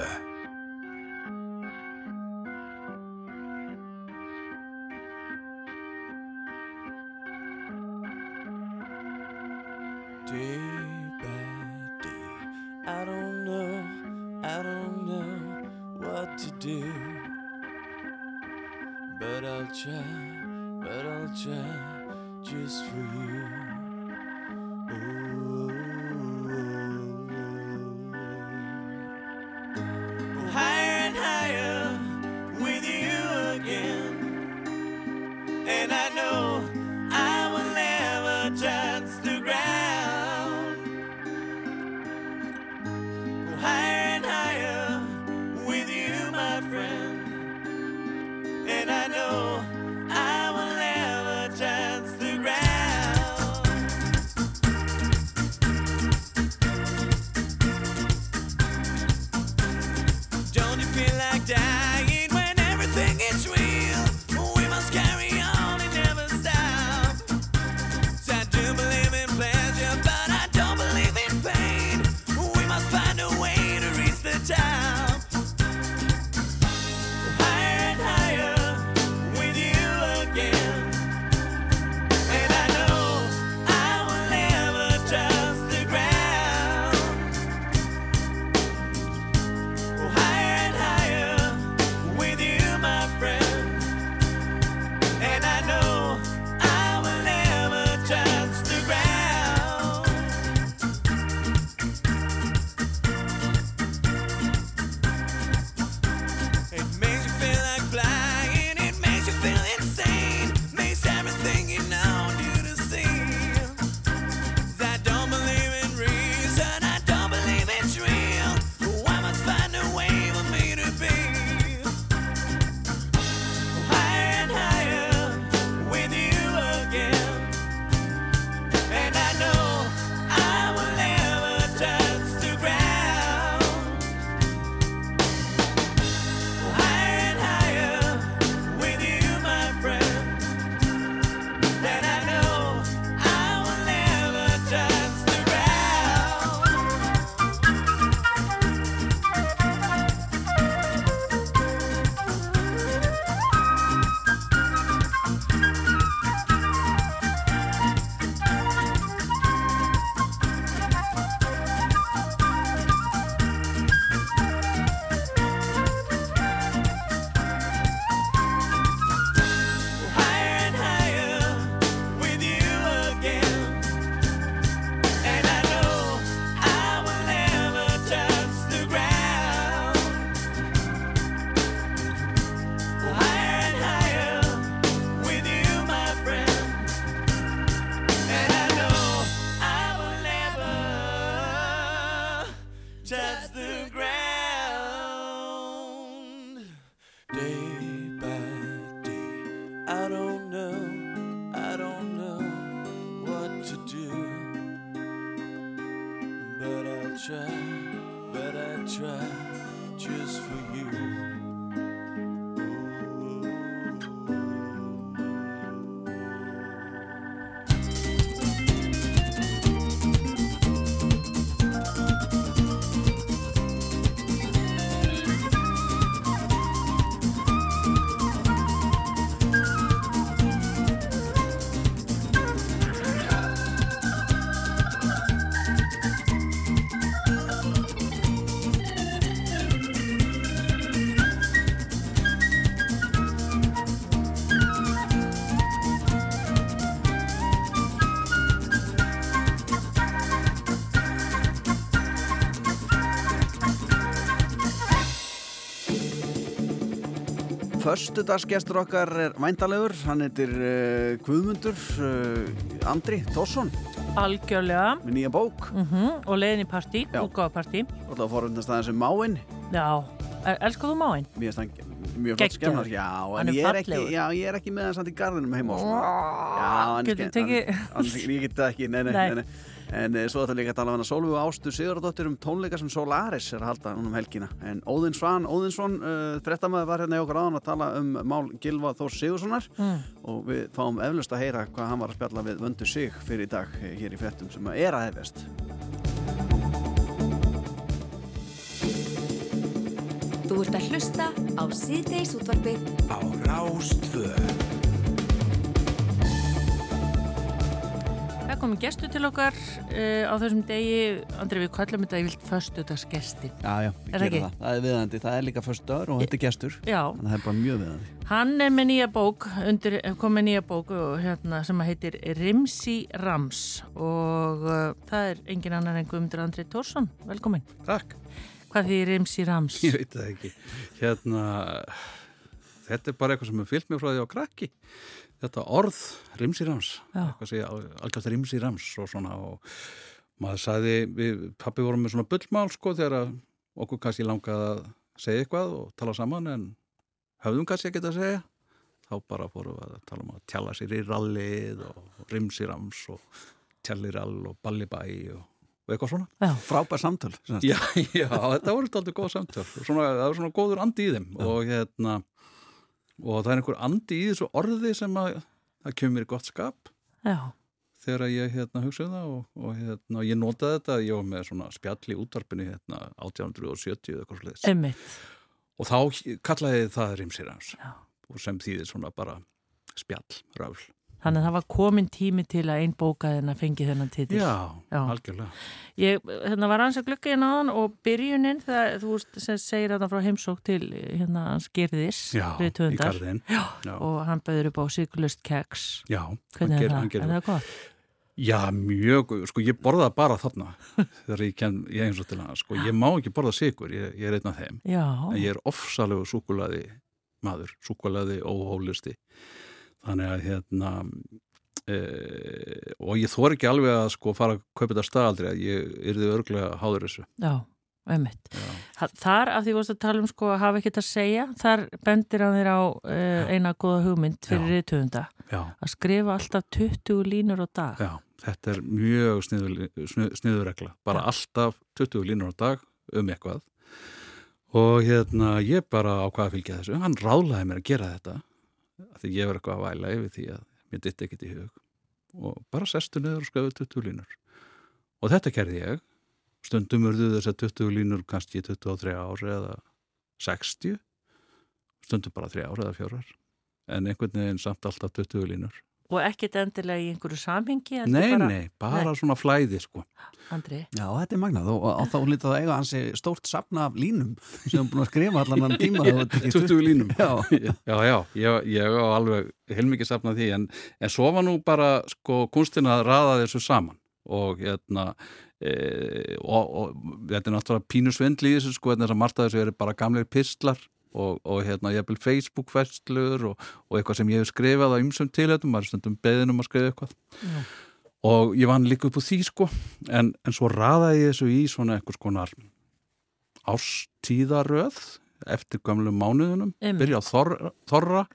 Föstudagsgestur okkar er væntalegur, hann heitir uh, Guðmundur uh, Andri Tórsson Algjörlega. Með nýja bók. Mm og leiðin í partí, Já. útgáfapartí og það fórundast aðeins um máinn. Já, elskuð þú máinn? Finnst hann mjög flott skemmar Já, en ég er, ekki, já, ég er ekki með hann samt í garðinum heima og svona Já, hann- Ég get það ekki, nei, nei, Nei. En eh, svo þetta líka að tala um hana Sólvi og Ástu Sigurðardóttir um tónleika sem Solaris er að halda núna um helgina. En Óðins Svan, Óðinsson, eh, uh, frettamæði var hérna í okkur aðan að tala um Mál Gilva Þór Sigurssonar mm. og við fáum eflust að heyra hvað hann var að spjalla við vöndu sig fyrir í dag eh, hér í frettum sem er að hefest. Þú ert að hlusta á síðdeis útvarfi á komið gestu til okkar uh, á þessum degi, Andri við kallum þetta yfirlt föstudagsgesti. Já, já, Er ég það það. Er viðandi. Það er líka först dagur og þetta er gestur. Já, Þannig að það er bara mjög viðandi. hann er með nýja bók, undir, kom með nýja bók og, hérna, sem heitir Rimsi Rams og uh, það er engin annar en Guðmundur Andri Tórsson. Velkomin. Takk, Hvað því Rimsi Rams? ég veit það ekki. Hérna, þetta er bara eitthvað sem er fyllt mér frá því á krakki. Þetta orð, rimsi rams, Já. eitthvað segja algjörð rimsi rams og svona og maður sagði, við pappi vorum með svona bullmál sko þegar að okkur kannski langaði að segja eitthvað og tala saman en höfðum kannski ekki að segja. Þá bara fórum við að tala um að tjalla sér í rallið og rimsi rams og tjallirall og ballibæ og, og eitthvað svona. Já, Frábær samtöl. Já, <laughs> já, þetta voru alltaf góð samtöl svona, það var svona góður andi í þeim og hérna og það er einhver andi í þessu orði sem að það kemur í gott skap. Já, þegar ég hérna hugsa um það og, og hérna, ég notaði þetta, ég var með svona spjall í útvarpinu hérna 1870 eða eitthvað emmitt. og þá kallaði það rimsirans og sem þýðir svona bara spjall, rafl Þannig að það var komin tími til að einn bókaðina fengi þennan titil. Já, Já. algjörlega Ég, hérna var hans að glukka hérna á hann og byrjunin, það, þú veist, sem segir þetta frá heimsók til hérna hans gerðis, Já, í garðin Já. Já, og hann bauður upp á sigurlust keks. já Hvernig hann er ger- það? hann gerir Er það gott? Já, mjög, sko ég borðaði bara þarna <laughs> þegar ég kem, ég eins og til hana sko, ég má ekki borða sigur, ég, ég er einn af þeim Já, en ég er ofsalegu súkulaði maður, súkulaði óhólisti þannig að hérna e, og ég þor ekki alveg að sko fara að kaupa þetta staðaldri að ég yrði örglega háður þessu. Já. Já, Þar, af því þú varst að tala um sko að hafa ekkert að segja, þar bendir hann þér á uh, eina góða hugmynd fyrir Já. rithöfunda. já, Að skrifa alltaf 20 línur á dag. já þetta er mjög sniður, sniður bara alltaf 20 línur á dag um eitthvað. Og hérna ég bara ákvaða að fylgja þessu. Hann ráðlaði mér að gera þetta því ég verið eitthvað að væla yfir því að mér ditt ekkert í hug. Og bara sestu niður og skrifa 20 línur. Og þetta gerði ég. Stundum urðu þess að 20 línur kannski 23 ári eða 60 stundum bara 3 ári eða 4 en einhvern veginn samt alltaf 20 línur Og ekkert endilega í einhverju samhengi. Nei, bara, nei, bara Nei. svona flæði sko. Andri, Já, þetta er magnað. Og, og þá lítið að eiga hansi stórt sapna af línum sem er búin að skrifa allan hann tíma. <laughs> Og þetta er ekki 20 línum. Já. já, já, ég, ég á alveg heilmikið safnað því. En, en svo var nú bara sko kunstin að raða þessu saman. Og hérna e, og, og þetta er náttúrulega pínu svindl í þessu sko þess að margt að þessu eru bara gamleir pistlar og, og hérna ég hef Facebook-festlur og, og eitthvað sem ég hef skrifað á ymsum tilhættum, maður stundum beðin um að skrifa eitthvað. Já. og ég vann líka upp á því sko. En, en svo raðaði ég þessu í svona eitthvað skonar ástíðaröð eftir gamlu mánuðunum Einmitt. byrja á þorra, þorra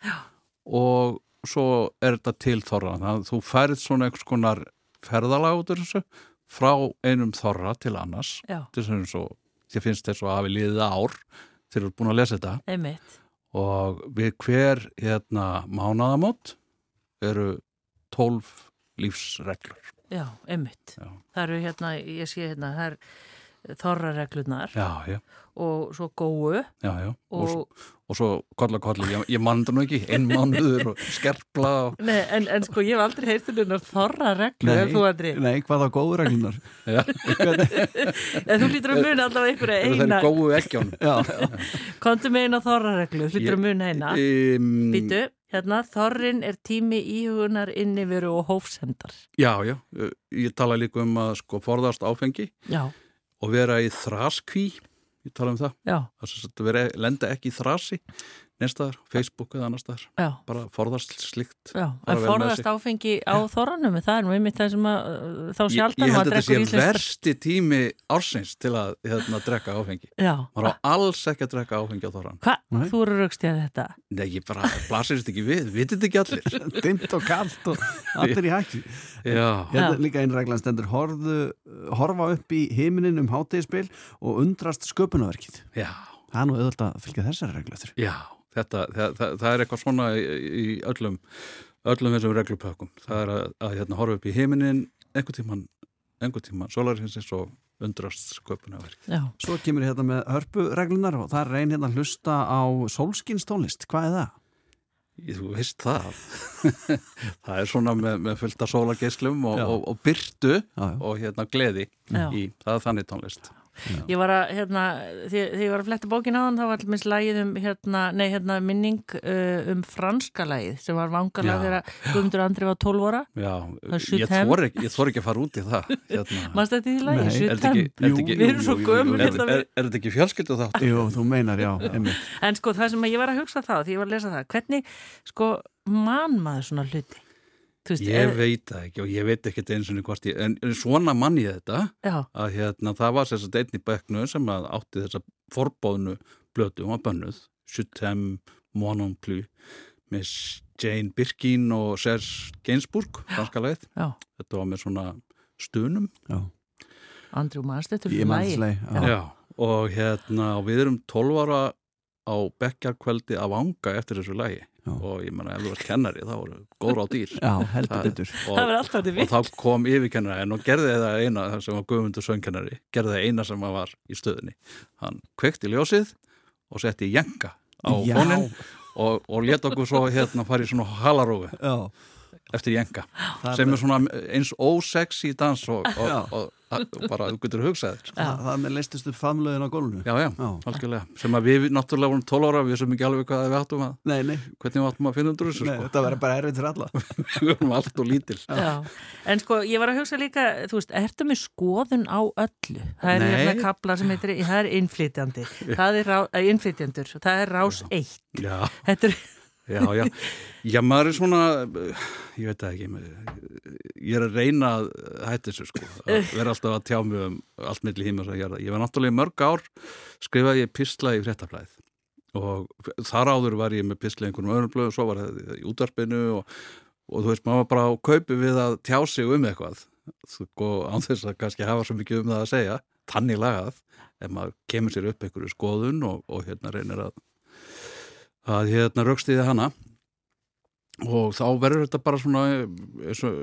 og svo er þetta til þorra. Þannig að þú færið svona eitthvað skonar úr þessu frá einum þorra til annars. Til þess að þér finnst þess að hafi liðið ár þegar þú ert búin að lesa þetta emmitt. og við hver hérna mánaðamót eru 12 lífsreglur Já, emmitt. Já. Það eru hérna, ég sé hérna, það er þorrareglunar já, já, og svo góu já, já. Og, og, og svo kolla kolli, ég, ég mann það nú ekki einn mánuður og skerpla og, nei, en, en sko ég hef aldrei heyrt um þennar er Andri? nei, hvað á góður reglunar já, <laughs> En þú lítur að muna allavega einhverja það eina, er góðu ekkján Já, <laughs> komdu með eina þorrareglu, þú lítur að muna eina. um, Býtu, hérna, þorrin er tími íhugunar inniveru og hófsendar. Já, já, ég tala líka um að sko forðast áfengi Já, og vera í þraskví ég tala um það, það lenda ekki í þrasi nestaðar, Facebook eða annar staðar. Já. bara forðast slikt Já, Bara en forðast áfengi á þorranum, það er nú einmitt það sem að uh, þá ég, sjaldan ég held maður að þetta sé íslensk versti tími ársins til að hérna, drekka áfengi. Já, maður á alls ekki að drekka áfengi á þorran hvað, þú eru raukst í að þetta? Nei, ég bara blasir þetta ekki við, vitið ekki allir? <laughs> Dimmt og kallt og allir í hætti Já, Hérna er líka einn reglan stendur horfðu, horfa upp í heiminin um hátegisbil og undrast sköpunarverkið. Já, Það er nú auðvitað að fylgja þessari reglu eftir. Já þetta, það, það, það er eitthvað svona í, í öllum öllum þessum reglupökkum það er að, að hérna, horfa upp í heiminin einhvern tíman, einhvern tíman, sólarins og undrast sköpunarverk. Já. Svo kemur hérna með hörpureglunar og það er reyn hérna að hlusta á sólskinstónlist. Hvað er það? Ég, þú veist það. <laughs> það er svona með, með fullta sólargeislum og, Já. og, og byrtu Já, já. og hérna gleði Já. í, það þannig tónlist. Ég var að, hérna, því, því ég var að fletta bókin á hann, þá var allmis lagið um, hérna, nei, hérna, minning uh, um franska lagið sem var vangalag Já. þegar Guðmundur Andri var 12 ára. Já, ég þor ekki, ég þor ekki að fara út í það. Hérna. <laughs> Manst þetta í því lagið? Nei. Er þetta ekki, er þetta ekki, Við erum svo gömul er, hérna er, við. þetta ekki fjölskyldu þátt? Jú, þú meinar, já, einmitt. En sko það sem ég var að hugsa þá, því ég var að lesa það, hvernig sko mann maður svona hluti? Þú veist, Ég er- veit það ekki og ég veit ekkert eins og hvort ég, en svona mann ég þetta Já, að hérna, það var þess að einn í bekknu sem að átti þessa forbóðnu blötu, hún var bönnuð Shutem Monomplu með Jane Birkin og Serge Gainsbourg, franska leið þetta var með svona stunum. Já, Andri og hérna og við erum 12 ára á bekkjarkveldi að vanga eftir þessu lagi Já. og ég menna ef þú ert kennari þá voru góður á dýr. Já, heldur Það- og, og vitt. þá kom yfirkennari og gerði það eina sem var Guðmundur söngkennari gerði það eina sem var í stöðunni. Hann kvekti ljósið og setti jenga á fónin og, og let okkur svo hérna fara í svona halarófi Já, eftir jenga það sem er svona eins ósexy dans og, og, og, og bara þú getur hugsað þér það, það með leistist upp famlöðin á gólfinu. Já, já, Já. algjörlega sem að við náttúrulega vorum 12 ára við sem ekki alveg hvað við áttum að Nei, nei, hvernig við áttum að finna undur þessu nei, sko. þetta verður bara erfitt fyrir alla. <laughs> við vorum allt og lítil Já, en sko ég var að hugsa líka, þú veist, ertu með skoðun á öllu? Það er hérna kapla sem heitir, það er innflytjandi, það er rá, eh, innflytjendur, það er rás 1. Já, Þetta er, já, já. Já, maður er svona ég veit það ekki ég er að reyna að hætta þessu sko að vera alltaf að tjá mig um allt milli híma ég var náttúrulega í mörg ár skrifaði ég pistla í fréttaflæð og þar áður var ég með pistla í einhvernum öðrum blöðum, svo var það í útvarpinu og, og þú veist, maður var bara á kaupi við að tjá sig um eitthvað sko, án þess að kannski hafa svo mikið um það að segja tannig lagað ef maður kemur sér upp einhverju skoðun og, og hérna reynir að að hérna raukstiði hana. Og þá verður þetta bara svona eins og,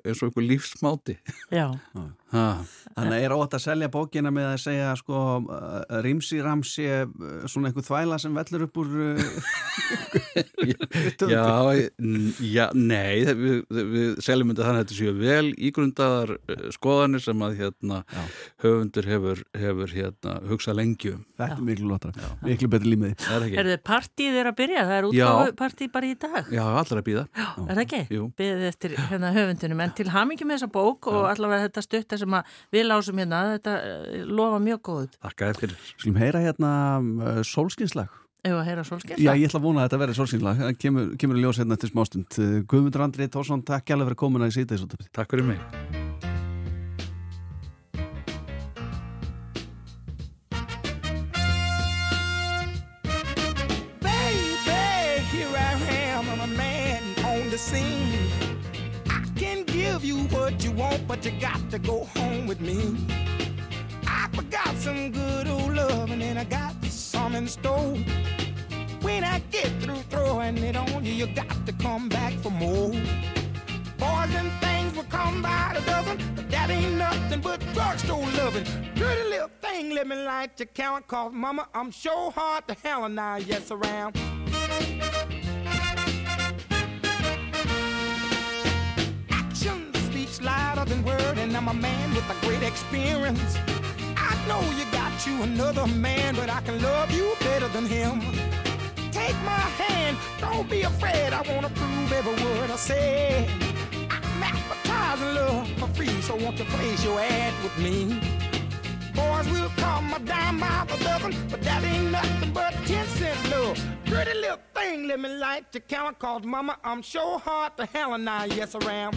eins og einhver lífsmáti. Já, <laughs> Þannig að er ótt að selja bókina með að segja sko uh, rímsi ramsi uh, svona einhver þvæla sem vellur upp úr uh, <laughs> já, já, nei við, við seljum þetta þannig að þetta séu vel ígrundaðar skoðanir sem að hérna Já. höfundur hefur, hefur hérna hugsað lengi um Þetta er miklu lotra, miklu betur límiði það er ekki, er þið partíð er að byrja, það er Já. útgáfu partíð bara í dag. já, allar að býða Er það ekki? Jú. Beðið eftir hérna höfundunum, en til hamingi með þessa bók og allavega þetta stutta sem að við lásum hérna, þetta eh, lofa mjög góð. Þakka þér fyrir. Skulum heyra hérna uh, sólskinslag Ef að heyra sólskins. Já, ég ætla að vona að þetta verði sólskinslag Það kemur, kemur ljós hérna til smástund. Uh, Guðmundur Andri Tórsson, takk hjálpa fyrir komuna í síðdeis Takk fyrir mig but you got to go home with me. I forgot some good old love, and I got some in store. When I get through throwing it on you, you got to come back for more. Boys and things will come by the dozen, but that ain't nothing but drugstore loving. Pretty little thing, let me light your count, cause mama, I'm sure hard to hell and I yes around. Louder than word, and I'm a man with a great experience. I know you got you another man, but I can love you better than him. Take my hand, don't be afraid. I wanna prove every word I say. I'm advertising love for free, so won't you place your ad with me? Boys will come a dime by the dozen, but that ain't nothing but 10 cent love. Pretty little thing, let me light your count, cause mama, I'm sure hard to hell and I yes around.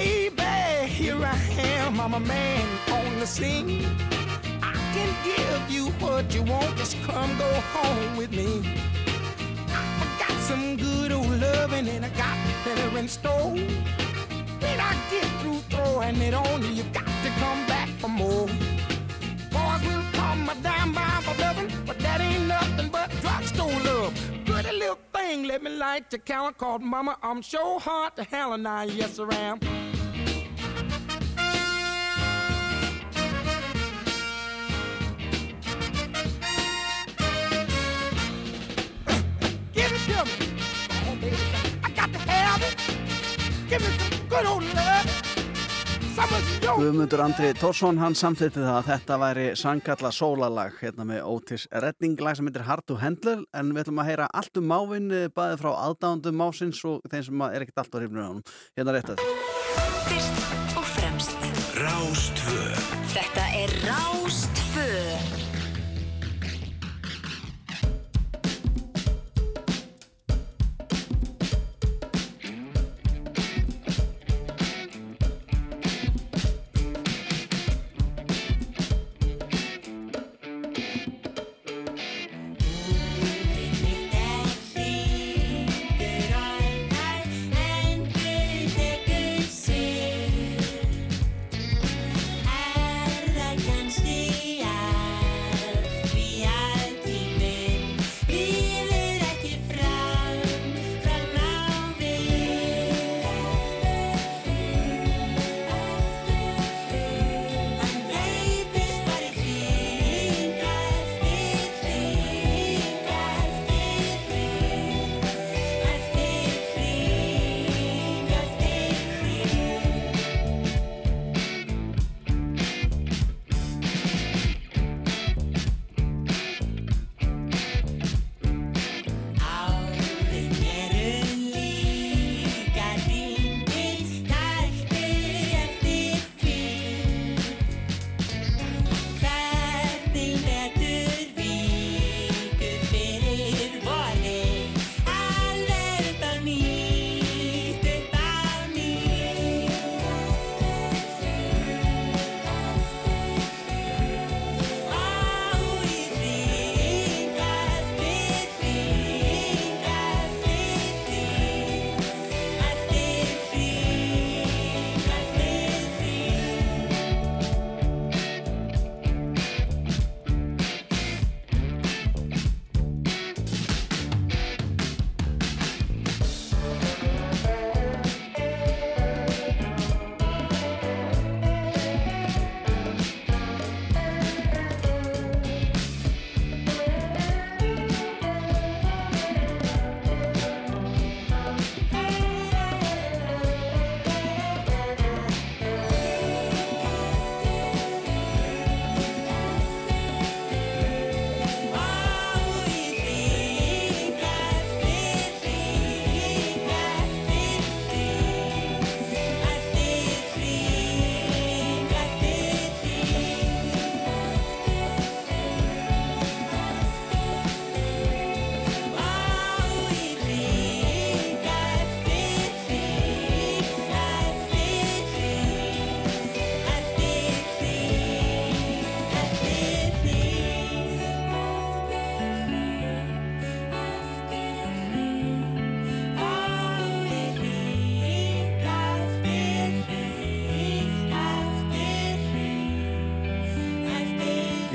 Baby, here I am, I'm a man on the scene. I can give you what you want, just come go home with me. I got some good old loving and I got better in store. When I get through throwing it on you, you got to come back for more. Boys will come a dime by for loving, but thing, let me light your candle called Mama. I'm so hot to hell and I, yes I am. Give it to me. I got to have it. Give me some good old love. Guðmundur Andri Tórsson, hann samþýtti það að þetta væri sangalla sólalag hérna með Otis Redding. Lag sem heitir Hard to Handle en við ætlum að heyra allt um mávin bæði frá aðdándum másins og þeim sem er ekkert allt á hrifnur á honum. Hérna rétt að Fyrst og fremst. Rástvö Þetta er Rástfö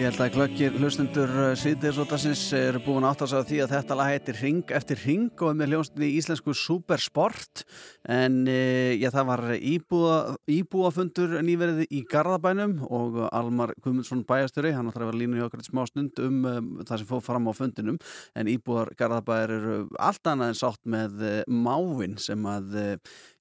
Ég held að glöggir hlustundur síðdeisótasins eru búin átt að segja því að þetta lag heitir Ring eftir Ring og er með hljónstinni í íslensku Supersport. En e, já, það var íbúa, íbúafundur nýverið í Garðabænum og Almar Guðmundsson bæjastöri, hann átti að vera línu hjá okkur smá stund um, um það sem fóð fram á fundinum. En íbúar Garðabæjar eru allt annað en sátt með e, mávin sem að e,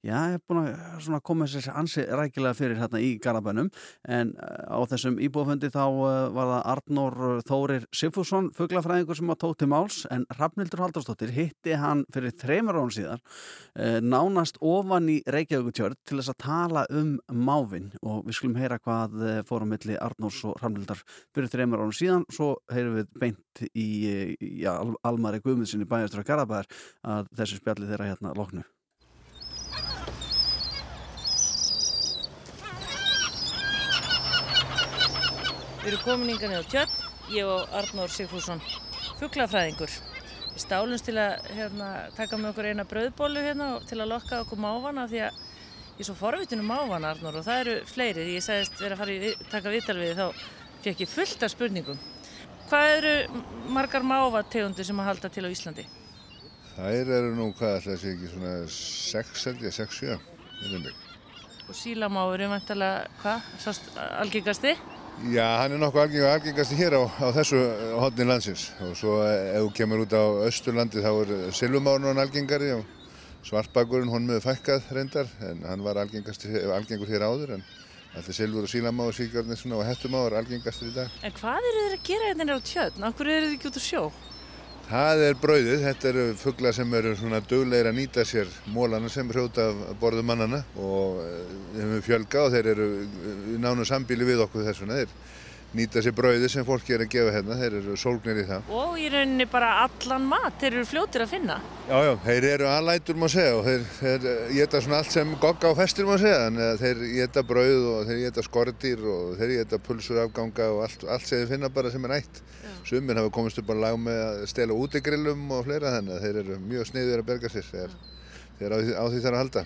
já, er búin að koma sér ansi rækilega fyrir hérna í Garðabænum en eh, á þessum íbúafundi þá eh, var það Arnór Þórir Sigfússon, fuglafræðingur sem að tók til máls en Rafnildur Haldarsdóttir hitti hann fyrir þreymur án síðar eh, nánast ofan í Reykjavíkutjörn til þess að tala um mávin og við skulum heyra hvað eh, fórum milli Arnórs og Rafnildar fyrir þreymur án síðan. Svo heyrum við beint í eh, já, Al- Almari Guðmundsinni bæjastur að Garðabæðar að þessu spjalli þeirra hérna loknu Við erum komin yngan niður á tjörn, ég og Arnór Sigfússon, fugglafræðingur. Við stálumst til að hérna, taka með okkur eina brauðbólu hérna til að lokka okkur mávana því að ég er svo forvitinu mávana Arnór og það eru fleiri. Því ég sagðist vera að fara í við- taka viðtal við þá fekk ég fullt af spurningum. Hvað eru margar mávategundir sem að halda til á Íslandi? Þær eru nú, hvað ætla þessi ekki, svona 6 held ég, 6-7, minnum mig. Og sílamáður er vantilega, hvað, algengasti? Já, hann er nokkuð algeng, algengasti hér á, á þessu hodni landsins og svo ef þú kemur út á Östurlandi þá er Silvumárun algengari og Svartbakurinn hún með fækkað reyndar en hann var algengur hér áður en alltaf Silfur og Sílamáður, Síkjörnir og Hettumáður algengastir í dag. En hvað eru þeir að gera hérna á tjötn? Akkur eru þeir ekki út á sjó? Það er brauðið, þetta eru fuggla sem eru svona duglegir að nýta sér mólana sem hrjóta af borðu mannana og eh, þeim við fjölga og þeir eru í nánu sambíli við okkur þessuna. Þeir nýta sér brauðið sem fólki er að gefa hérna, þeir eru sólgnir í það. Og í rauninni bara allan mat, þeir eru fljótir að finna. Já, já, þeir eru aðlætur má segja og þeir, þeir geta svona allt sem gogga á festir má segja, þannig að þeir geta brauð og þeir geta skordir og þeir geta pulsur afganga og allt, allt sem þeir finna bara sem er ætt. Sumir hafa komist upp á lag með að stela útigrillum og fleira þannig að þeir eru mjög sniður að berga sér þegar, þegar á, því, á því þarf að halda.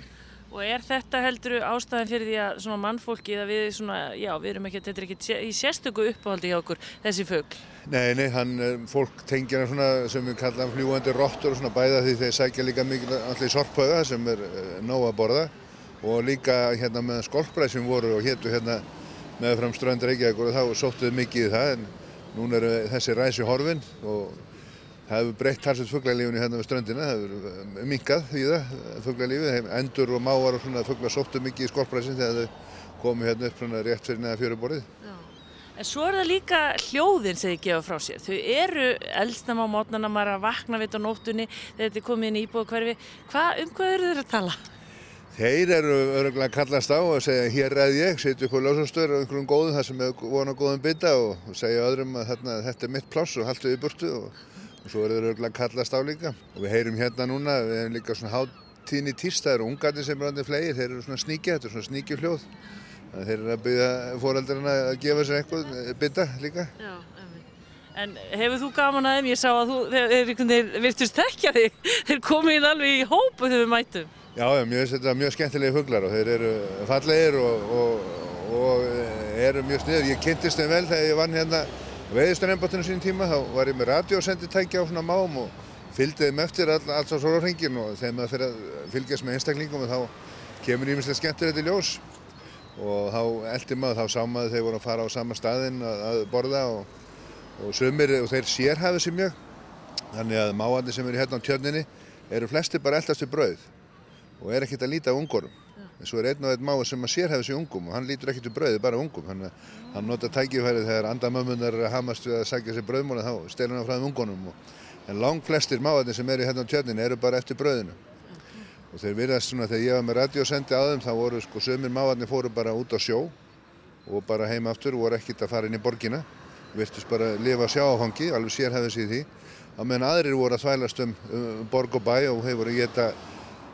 Og er þetta heldur ástæðan fyrir því að svona mannfólki að við svona, já, við erum ekki, þetta er ekki í sérstöku uppáhaldi hjá okkur, þessi fugl? Nei, nei, hann, eh, fólk tengja hann svona sem við kallaðum fljúandi rottur og svona bæða því þeir sækja líka mikið allir sorphauða sem er eh, nóg að borða og líka hérna með skolpræð sem voru og héttu hérna með fram ströndur Reykjavík og þá sóttuðu mikið í það en núna eru þessi ræsi horfin og það hefur breytt talsett fugglalífinu hérna við ströndina, það hefur minkað í það fugglalífið, endur og máar og svona fugglar sóttu mikið í skolpræsin þegar þau komu hérna upp svona rétt fyrir neða fjöruborðið. En svo er það líka hljóðin sem þið gefa frá sér. Þau eru eldsnam á mótnana, maður er að vakna við á nóttunni þegar þetta er komið inn í íbúðu hverfi. Hva, um hvað eru þeir að tala? Þeir eru öruglega kallast á og segja hér ræð ég, setja ykkur ljósastöður á einhverjum góðum þar sem er vona góðum bytta og, og segja öðrum að þarna, þetta er mitt pláss og haltu í burtu og, og svo eru þeir öruglega kallast á líka. Og við heyrum hérna núna, við hefum líka svona háttíðin í tístæður og ungarnir sem er andið flegir, þeir eru svona sníkja, þetta er svona sníkju hljóð. Þeir eru að byggja fóreldarinn að gefa sér eitthvað bytta líka. Já, En hefur þú gaman að þeim? Ég sá að þú, þeir, þeir virtust þekkja þig. Þeir komið alveg í hópu þegar við mætum. Já, já, mjög, þetta mjög skemmtilegi fuglar og þeir eru fallegir og, og, og eru mjög sniður. Ég kynntist þeim vel þegar ég vann hérna veiðistunembotinu sín tíma, þá var ég með radiosenditækja á svona mám og fylgdi þeim eftir all, alls á sólurhengin og þegar maður fyrir að fylgjast með einstaklingum þá kemur íminslega skemmtilegt í ljós. Og þá eldi maður, þá sá maður þeir voru að fara á sama staðinn að, að borða og, og sömur og þeir sérhæfið sér mjög. Þannig að máandi sem eru hérna á tjörninni eru flesti bara eldast við brauð og er ekkert að líta á ungorum. En svo er einn og einn máið sem að sérhæfa sig ungum og hann lítur ekkert um brauði, bara ungum. Þannig að hann nota tækifærið þegar andamömmunar að hamast við að sækja sér brauðmóla þá stelur hann frá þeim ungunum. Og, en lang flestir máðarnir sem eru hérna á tjörninni eru bara eftir brauðinu. Og þeir virðast svona þegar ég var með radiosendi þeim þá voru sko sömur máðarnir fóru bara út á sjó og bara heim aftur og voru ekkert að fara inn í borgina. Virtust bara lifa sjááfangi, alveg sérhæfið sér því. Á meðan aðrir voru að þvælast um, um borg og bæ og þeir voru að geta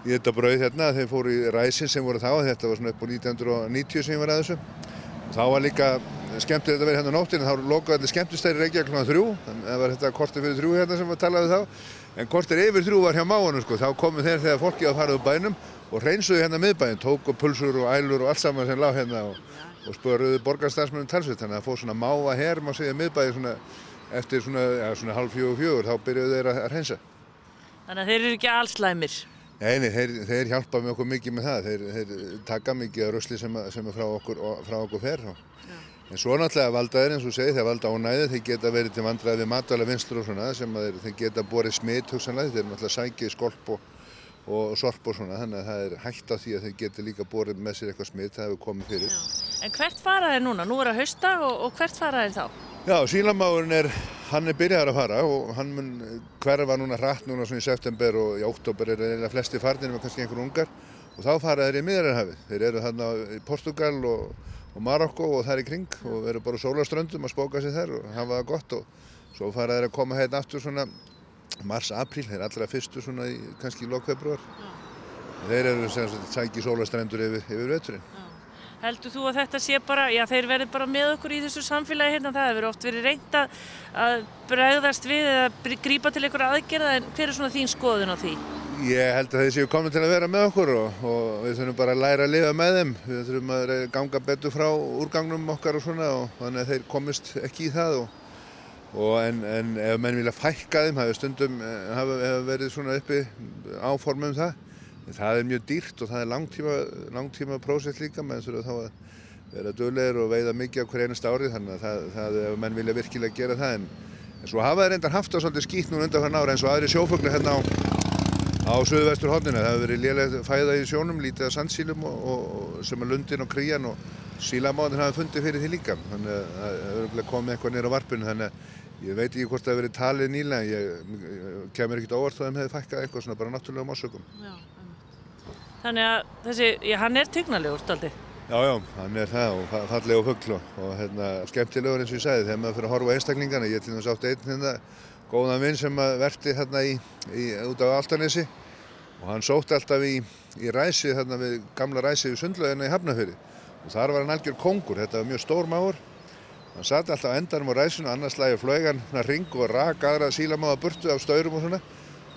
í þetta brauð hérna, þeir fóru í ræsin sem voru þá, þetta var svona upp á 1990 sem ég var að þessu. Þá var líka skemmtilegt að vera hérna á nóttinu, þá lokaði allir skemmtistæri Reykjavík kl. 3, þannig að það var þetta kortir fyrir 3 hérna sem við talaði þá. En kortir yfir 3 var hjá máanum sko, þá komu þeir þegar fólki að fara úr bænum og reynsuðu hérna miðbæinn, tóku pulsur og ælur og allt saman sem lág hérna og, og spöruðu borgarstafsmennum talsveit, þannig að fóð svona máa her, má segja miðbæinn svona eftir svona, ja, svona halv fjögur fjögur, þá byrjuðu þeir að reynsa. Þannig að þeir eru ekki allslæmir. Nei, nei, þeir, þeir hjálpa okkur mikið með það, þeir, þeir taka mikið af rösli sem, sem er frá okkur, frá okkur fer. En svo náttúrulega valdaðir eins og segi, þeir valda ánæði, þeir geta verið til vandræði við matvæla vinstur og svona sem þeir, þeir geta borið smitt hugsanlega, þeir náttúrulega sækið skolp og, og sorp og svona, þannig að það er hægt á því að þeir geta líka borið með sér eitthvað smitt, það hefur komið fyrir. Já. En hvert fara þeir núna? Nú er að hausta og, og hvert fara þeir þá? Já, sílamáurinn er, hann er byrjaðar að fara og hann mun hverfa núna hratt núna svona í september og í óttóber er eiginlega flesti farnir með kannski einhver ungar og þá fara þeir í miðararhafið. Þeir eru þarna í Portugal og, og Marokko og þar í kring og eru bara sólaströndum að spóka sig þær og hafa það gott og svo fara þeir að koma hérna aftur svona mars-apríl, þeir allra fyrstu svona í kannski lók-februar. Þeir eru sem sagt sæki sólastrendur yfir, yfir veturinn. Heldur þú að þetta sé bara, já þeir verði bara með okkur í þessu samfélagi hérna, það hefur oft verið reynd að, bregðast við eða grípa til einhverja aðgerða en hver er svona þín skoðun á því? Ég held að þeir séu komin til að vera með okkur og, og við þurfum bara að læra að lifa með þeim. Við þurfum að ganga betur frá úrgangnum okkar og svona og þannig að þeir komist ekki í það og, og en, en ef menn vilja fækka þeim hafa stundum eh, hafa, hafa verið svona uppi áform um það það er mjög dýrt og það er langtíma, langtíma prósess líka. Menn þurfa þá að vera döglegir og veiða mikið á hver einast ári þannig að það, það ef menn vilja virkilega gera það. En, en svo hafa þeir reyndar haft það svolítið skýtt núna undan hvernig ára eins og aðri sjófugli hérna á, á söðvestur hodninu það hefur verið lélega fæða í sjónum lítið af sandsílum og, og, sem er lundin og krían og sílamáðin hafa fundið fyrir því líka. Þannig að það hefur komið eitthvað nýra á varpinu. Þannig að ég veit ekki hvort það hefur verið talið nýlega ég, ég kemur ekkert óvart að þeim hefði fækkað eitthvað svona bara náttúrulega másökum Þannig að þessi, já, hann er tygnalegur stolti. Já, já, hann er það og fa- falleg og fuggl og, hérna, skemmtilegur eins og ég sagði þegar maður fyrir að horfa einstaklingana. Ég til dæmis átti einn hérna, góðan vinn sem að verti hérna í, í, út á Altanesi og hann sótti alltaf í, í ræsi þarna við gamla ræsi við sundlaugina í Hafnafjörði og þar var hann algjör kongur, þetta var mjög stór máur. Hann satt alltaf endanum á ræsinu, annars lagi flög hann hérna ring og rak aðra sílamáða burtu af staurum og svona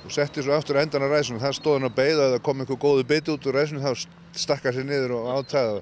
og setti svo aftur endan á ræsinu og það stóð hann að beigða að það kom einhver góðu biti út úr ræsinu þá stakka sér niður og átæða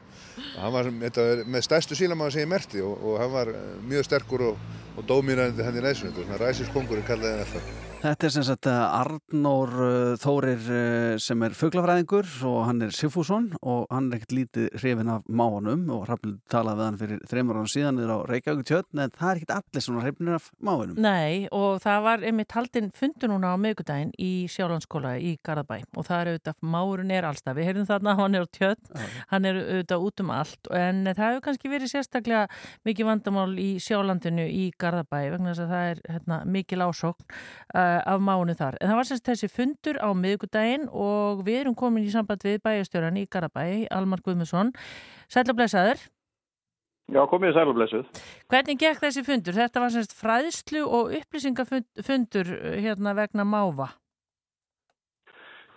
hann var með stærstu sílamáða sem ég merti og, og hann var mjög sterkur og, og dómínandi hann í ræsinu þetta var svona ræsiskongurinn kallaði hann alltaf Þetta er sem sagt eh, Arnór uh, Þórir uh, sem er fuglafræðingur og hann er Sigfússon og hann er ekkert lítið hrifin af máanum og Hrafnil talaði við hann fyrir þreymur ára síðan niður á Reykjavík tjötn en það er ekkert allir svona hrifnir af máanum. Nei, og það var einmitt haldinn fundur núna á miðgudaginn í Sjálandsskóla í Garðabæ og það er auðvitað, máurinn er allstað, við heyrðum þarna, hann er á tjötn, hann er auðvitað út um allt en það hefur kannski verið sérstaklega mikið vandamál í Sjálandinu í Garðabæ vegna þess að það er hérna, af mánu þar. En það var semst þessi fundur á miðgudaginn og við erum komin í samband við bæjastjóran í Garðabæ, Almar Guðmusson. Sætla blessaður. Já, komið í sælublesuð. Hvernig gekk þessi fundur? Þetta var semst fræðslu og upplýsingafundur uh, hérna vegna máva.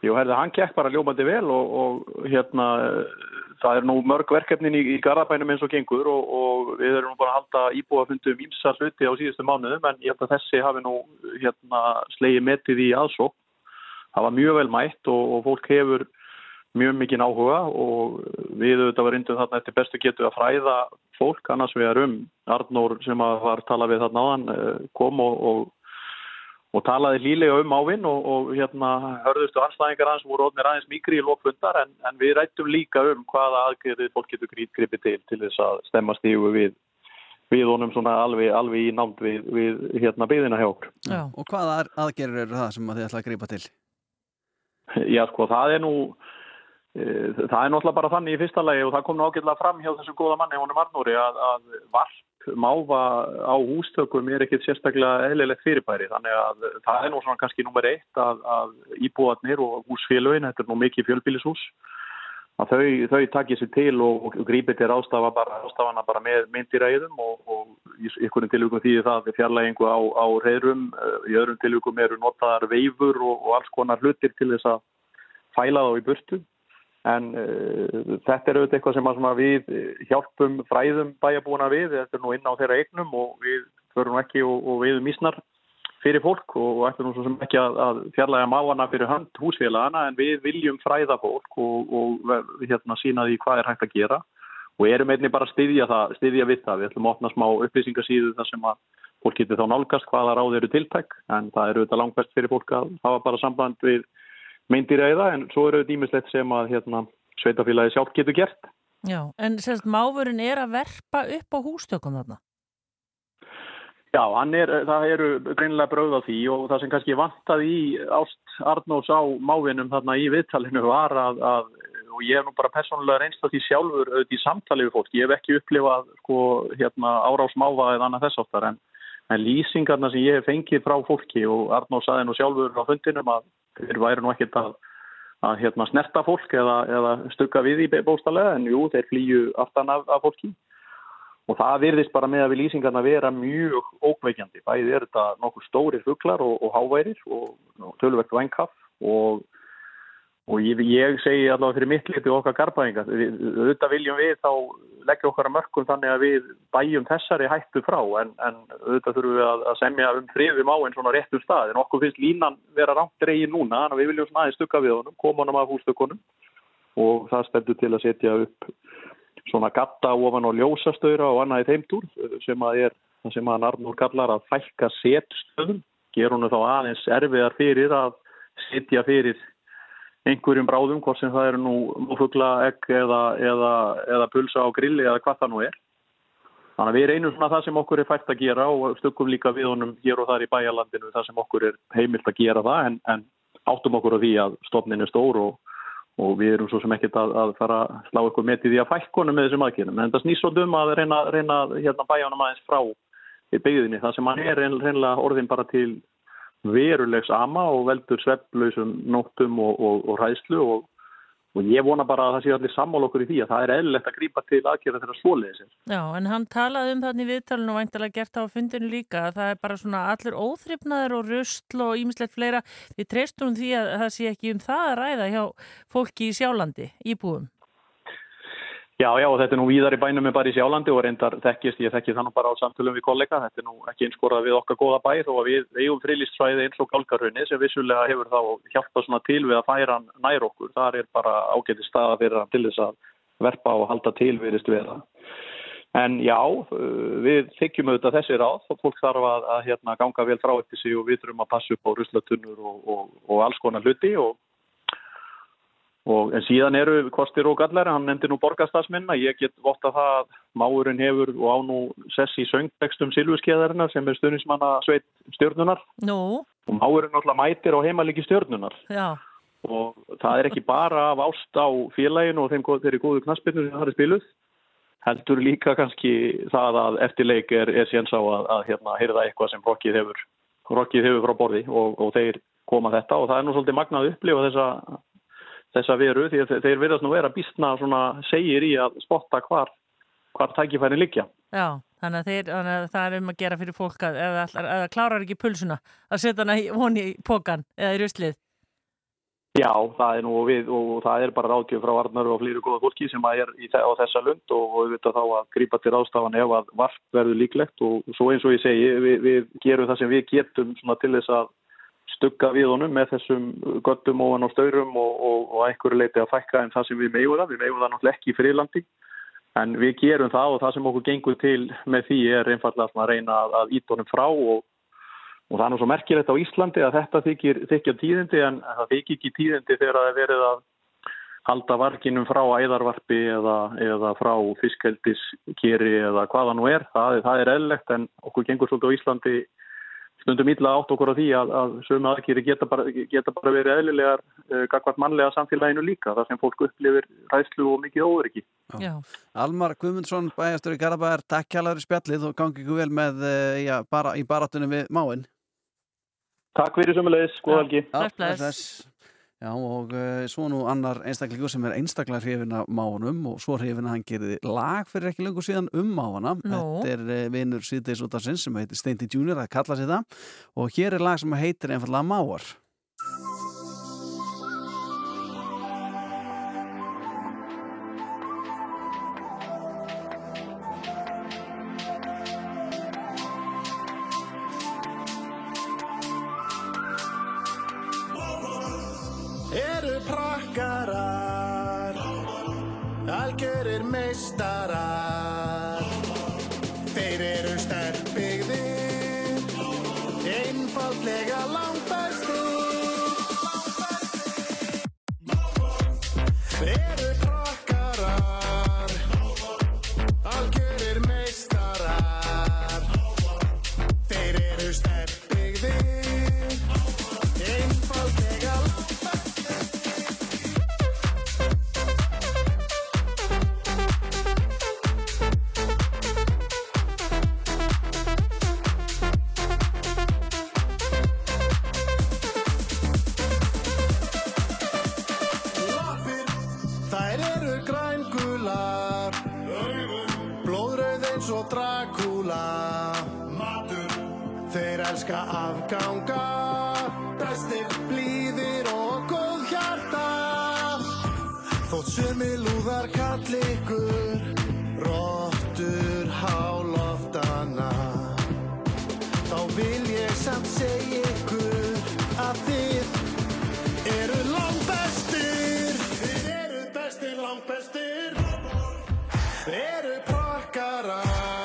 Jú, herði, hann gekk bara ljómandi vel og, og hérna, eh, það er nú mörg verkefnin í, í Garabænum eins og gengur og, og við erum nú bara að halda íbúafundum ímsa hluti á síðustu mánuðum en ég held að þessi hafi nú hérna slegið metið í aðsók. Það var mjög vel mætt og, og fólk hefur mjög mikinn áhuga og við auðvitað var reyndum þarna eftir bestu getu að fræða fólk annars við erum Arnór sem var talað við þarna áðan eh, kom og, og og talaði lílega um ávinn og, og hérna hörðustu anstæðingar hans voru ótnir aðeins mikri í lókfundar en, en við rættum líka um hvaða aðgerðið fólk getur gripið til til þess að stemma stífu við við honum svona alveg, alveg í námt við, við hérna byðina hjá okkur. Já. Og hvaða aðgerðir eru það sem að þið ætla að grípa til? Já sko það er nú e, það er náttúrulega bara þannig í fyrsta lagi og það kom nú ágætlega fram hjá þessum góða manni honum Arnóri að, að varp máva á hústökum er ekkit sérstaklega eðlilegt fyrirbæri. Þannig að það er nú svona kannski nummer eitt að, að íbúarnir og húsfélögin, þetta er nú mikið fjölbýlishús að þau, þau takja sér til og, og grípi til rástafa bara, rástafana bara með myndiræðum og, og í einhvern tilvíkum því það er fjarlægingu á, á reyðrum, í öðrum tilvíkum eru notaðar veifur og, og alls konar hlutir til þess að fæla þá í burtu en uh, þetta er auðvitað eitthvað sem svona við hjálpum fræðum bæjabúina við, þetta er nú inn á þeirra eignum og við förum ekki og, og við mísnar fyrir fólk og ættum nú svo sem ekki að, að fjarlæga máana fyrir hönd húsfélagana en við viljum fræða fólk og, og hérna sína því hvað er hægt að gera og erum einnig bara að styðja, það, styðja við það. Við ætlum að opna smá upplýsingasíðu þar sem að fólk getur þá nálgast hvaða ráð eru tiltæk en það eru auðvitað langt best fyrir fólk að hafa bara samband við meindiræða en svo eru auðvitað ímislegt sem að hérna, sveitafélagi sjálf getur gert. Já, en sérst máfurinn er að verpa upp á hústökum þarna? Já, er, það eru greinilega bröð á því og það sem kannski vantaði í Ást Arnós á mávinum þarna í viðtalinu var að, að og ég hef nú bara persónulega reynst að því sjálfur auðvitað í samtali við fólk. Ég hef ekki upplifað sko, hérna, árásmáfa eða annað þess áttar en, en lýsingarna sem ég hef fengið frá fólki og Arnós saði nú sjálfur á fundinum að þeir væri nú ekkert að, að hérna, snerta fólk eða, eða stukka við í bóstalega en jú, þeir flýju aftan af, af fólki og það virðist bara með að við lýsingarna vera mjög ókveikjandi. Bæði er þetta nokkur stórir fuglar og, og háværir og, og tölverkt vænkaff og, og ég, ég segi allavega fyrir mitt liti okkar garbaðinga. Auðvitað viljum við þá leggja okkar að mörgum þannig að við bæjum þessari hættu frá en, en auðvitað þurfum við að, að semja um friðum á einn svona réttum stað en okkur finnst línan vera rámt dreigin núna að við viljum aðeins stukka við honum, koma honum af hústökunum og það stendur til að setja upp svona gatta ofan á ljósastöðra og annað í þeimtúr sem að er sem hann Arnur kallar að fælka setstöðum, ger hún þá aðeins erfiðar fyrir að setja fyrir einhverjum bráðum, hvort sem það eru nú múfugla, egg eða, eða, eða pulsa á grilli eða hvað það nú er. Þannig að við reynum svona það sem okkur er fært að gera og stökkum líka við honum hér og þar í bæjarlandinu það sem okkur er heimilt að gera það en, en áttum okkur á því að stofnin er stór og, og við erum svo sem ekkert að, að fara að slá ykkur með til því að fækkonum með þessum aðkynum. En það snýst svolítið um að reyna, reyna hérna bæjanum aðeins frá byggðinni það sem hann er reynlega orðin bara til verulegs ama og veldur svefnlausum nóttum og, og, og ræðslu og, og ég vona bara að það sé allir sammál okkur í því að það er eðlilegt að grípa til aðgerða þeirra svoleiðisins. Já, en hann talaði um þannig viðtalinu og væntalega gert það á fundinu líka að það er bara svona allir óþryfnaður og rustl og ímislegt fleira. Við treystum því að það sé ekki um það að ræða hjá fólki í sjálandi, íbúum. Já, já, og þetta er nú víðar í bænum með bara í sjálandi og reyndar þekkist, ég þekki það nú bara á samtölum við kollega, þetta er nú ekki einskorað við okkar góða bæ þó að við eigum frilistræði eins og gálgarhunni sem vissulega hefur þá hjálpað svona til við að færa hann nær okkur, þar er bara ágæti staða fyrir hann til þess að verpa og halda til viðist við það. En já, við þykjum auðvitað þessi ráð og fólk þarf að, að hérna, ganga vel frá eftir sig og við þurfum að passa upp á ruslatunnur og, og, og alls konar hluti og Og, en síðan eru kostir og gallar, hann nefndi nú borgarstafsminna, ég get votta það að máurinn hefur og á nú sess í söngtekstum Silvurskeiðarinnar sem er stundismanna sveit stjórnunar. Nú? Og máurinn alltaf mætir á heimaliki stjórnunar. Já. Og það er ekki bara af ást á félaginu og þeim þeirri góðu knaspinu sem það er spiluð. Heldur líka kannski það að eftirleik er, er séns á að, að hérna, heyrða eitthvað sem rokkið hefur, rokkið hefur frá borði og, og þeir koma þetta og það er nú svolítið magnað upplifa þessa þessa veru því að þeir verðast nú vera býstna svona segir í að spotta hvar, hvar tækifærin liggja. Já, þannig að, þeir, þannig að það er um að gera fyrir fólk að eða, eða klárar ekki pulsuna að setja hana honi í pókan eða í ruslið. Já, það er nú við og það er bara ráðgjöf frá Arnar og flýru góða fólki sem er í, á þessa lund og við veitum þá að grípa til ráðstafan ef að varf verður líklegt og svo eins og ég segi við, við gerum það sem við getum til þess að stugga við honum með þessum göttum ofan á staurum og, og, og einhverju leiti að fækka en það sem við meðum það. Við meðum það náttúrulega ekki í frílandi en við gerum það og það sem okkur gengur til með því er einfallega að reyna að, að ít honum frá og, og það er svo merkilegt á Íslandi að þetta þykir, þykja tíðindi en það þykir ekki tíðindi þegar það er verið að halda varginum frá æðarvarpi eða, eða frá fiskheldiskeri eða hvaða nú er. Það, það er eðlegt en okkur gengur svolítið á Íslandi stundum illa átt okkur á því að, að sömu aðkýri geta bara, geta bara verið eðlilegar uh, gagvart mannlega samfélaginu líka þar sem fólk upplifir ræðslu og mikið óveriki. Almar Guðmundsson, bæjastur í Garabæðar, takk í spjallið og gangi ykkur vel með uh, já, bara, í baratunum við máinn. Takk fyrir sömulegis, góða helgi. Takk bless. Já og uh, svo nú annar einstaklingur sem er einstaklega hrifin af máunum og svo hrifin að hann gerði lag fyrir ekki lengur síðan um máuna. Nú. Þetta er uh, vinur síðdeis út af sinn sem heitir Steindi Junior að kalla sér það og hér er lag sem heitir einfallega Máar. Bestir, langbestir Þið eru prakkarar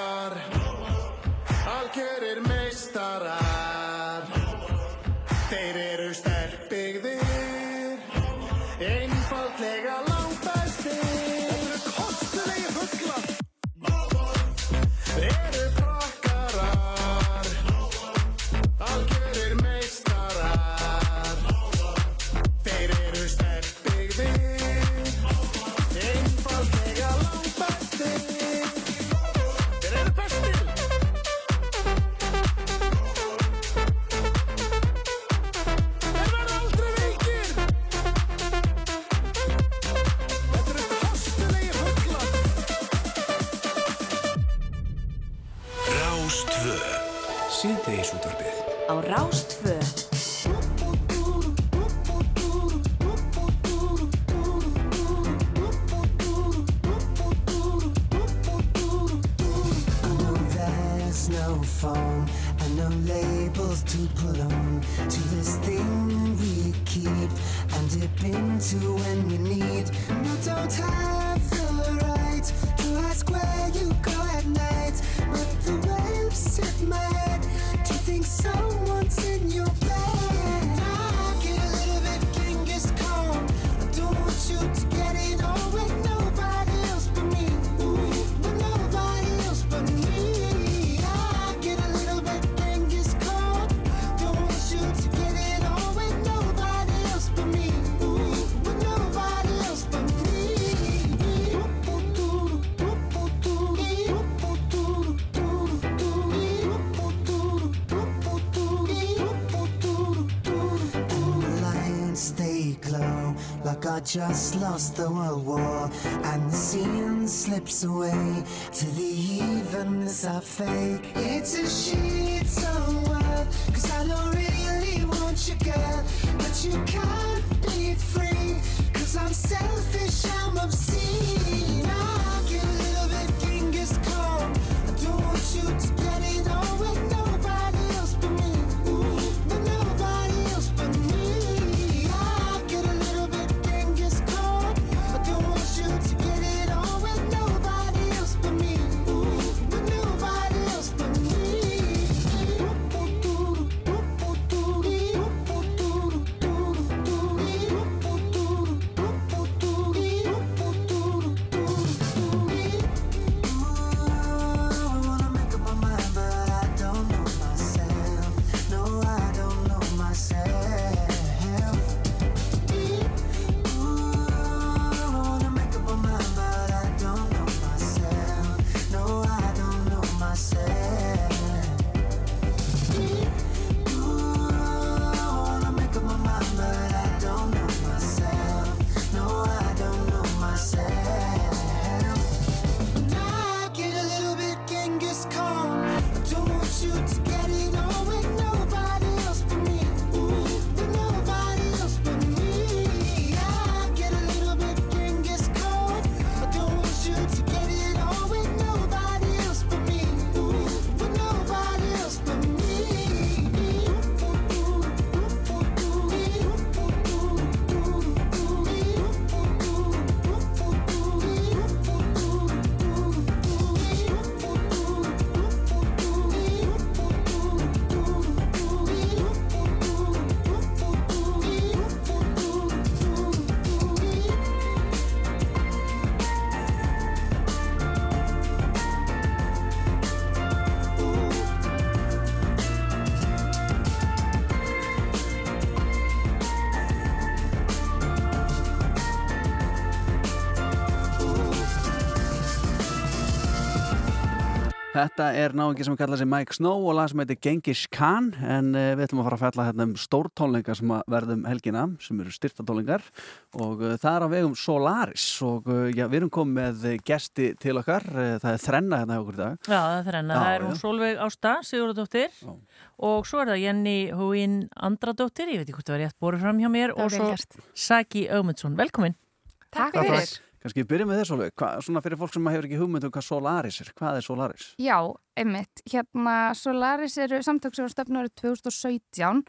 just lost the world war and the scene slips away to the evenness I fake. It's a shit world cause I don't really want you girl but you can't Þetta er náðingi sem kallar sig Mike Snow og lag sem heitir Genghis Khan en uh, við ætlum að fara að fjalla hérna um stórtónleika sem verðum helgina sem eru styrtatónleikar og uh, það er á vegum Solaris og uh, já, við erum komið með gesti til okkar uh, það er þrenna hérna hjá okkur í dag Já, það er þrenna. Já, Það er hún. Solveig Ásta, Sigurðardóttir og svo er það Jenny Húin Andradóttir, ég veit ekki hvort það var rétt borið fram hjá mér og svo. Saki Ögmundsson. Velkomin. Takk fyrir. Kannski byrjum við þess Solveig, Hvað- svona fyrir fólk sem hefur ekki hugmynd um hvað Solaris er, hvað er Solaris? Já, einmitt. Hérna Solaris eru samtök sem voru stofnur árið 2017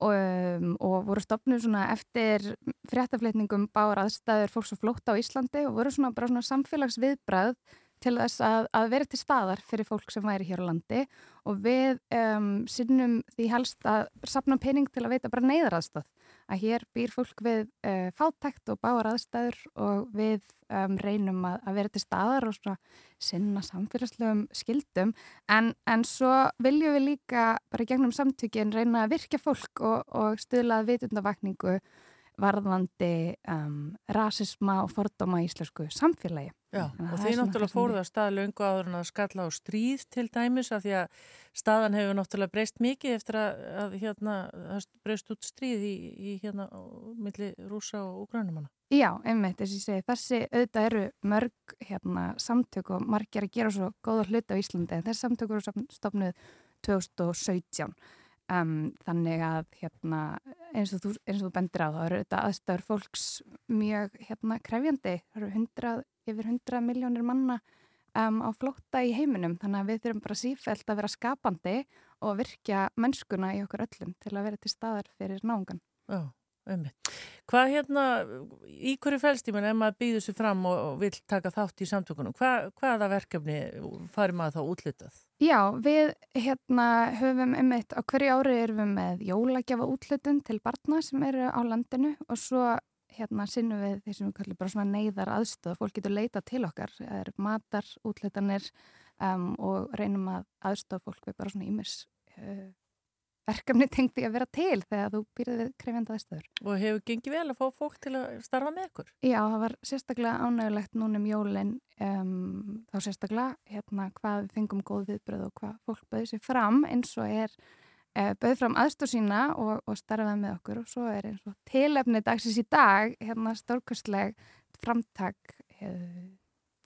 og, um, og voru stofnur svona eftir fréttaflutningum bára aðstæður fólks og flótta á Íslandi og voru svona bara svona samfélagsviðbræð til þess að, að vera til staðar fyrir fólk sem væri hér á landi og við um, sinnum því helst að sapna pening til að veita bara neyðaraðstöð að hér býr fólk við uh, fátækt og báar aðstæður og við um, reynum að, að vera til staðar og svona sinna samfélagslegum skildum en, en svo viljum við líka bara gegnum samtökin reyna að virkja fólk og, og stuðlað vitundavakningu varðandi um, rasisma og fordóma í íslensku samfélagi. Já, og svona náttúrulega fóruð að stað löngu áður en að skalla á stríð til dæmis af því að staðan hefur náttúrulega breyst mikið eftir að, að hérna, breyst út stríð í, í hérna á milli rúsa og úgrænumanna. Já, einmitt, þess að ég segi, þessi auðvitað eru mörg hérna, samtök og margir að gera svo góða hluti á Íslandi en þessi samtök eru stofnuð 2017 um, þannig að hérna, eins, og þú, eins og þú bendir á þá eru auðvitað aðstæður fólks mjög hérna, krefjandi, það eru 100, yfir 100 miljónir manna um, á flótta í heiminum þannig að við þurfum bara sífælt að vera skapandi og virkja mennskuna í okkur öllum til að vera til staðar fyrir náungan. Já, einmitt. Hvað hérna, í hverju fælstíman ef maður býður sér fram og, og vil taka þátt í samtökunum, Hva, hvaða verkefni fari maður þá útlitað? Já, við hérna höfum einmitt á hverju ári erum við með jólagjafa útlutun til barna sem eru á landinu og svo hérna sinnum við því sem við kallum bara svona neyðar aðstöð fólk getur leita til okkar, það er matar, útlutanir um, og reynum að aðstöð fólk við bara svona ímis uh, verkefni <laughs> tengt því að vera til þegar þú býrði við krefjandi aðstöður. Og hefur gengið vel að fá fólk til að starfa með ykkur? Já, það var sérstaklega ánægulegt núna um jólinn um, þá sérstaklega hérna hvað við fengum góð viðbröð og hvað fólk bauði sér fram eins og er uh, bauði fram aðstóð sína og, og starfaði með okkur og svo er eins og tilefni dagsins í dag hérna stórkostleg framtak uh,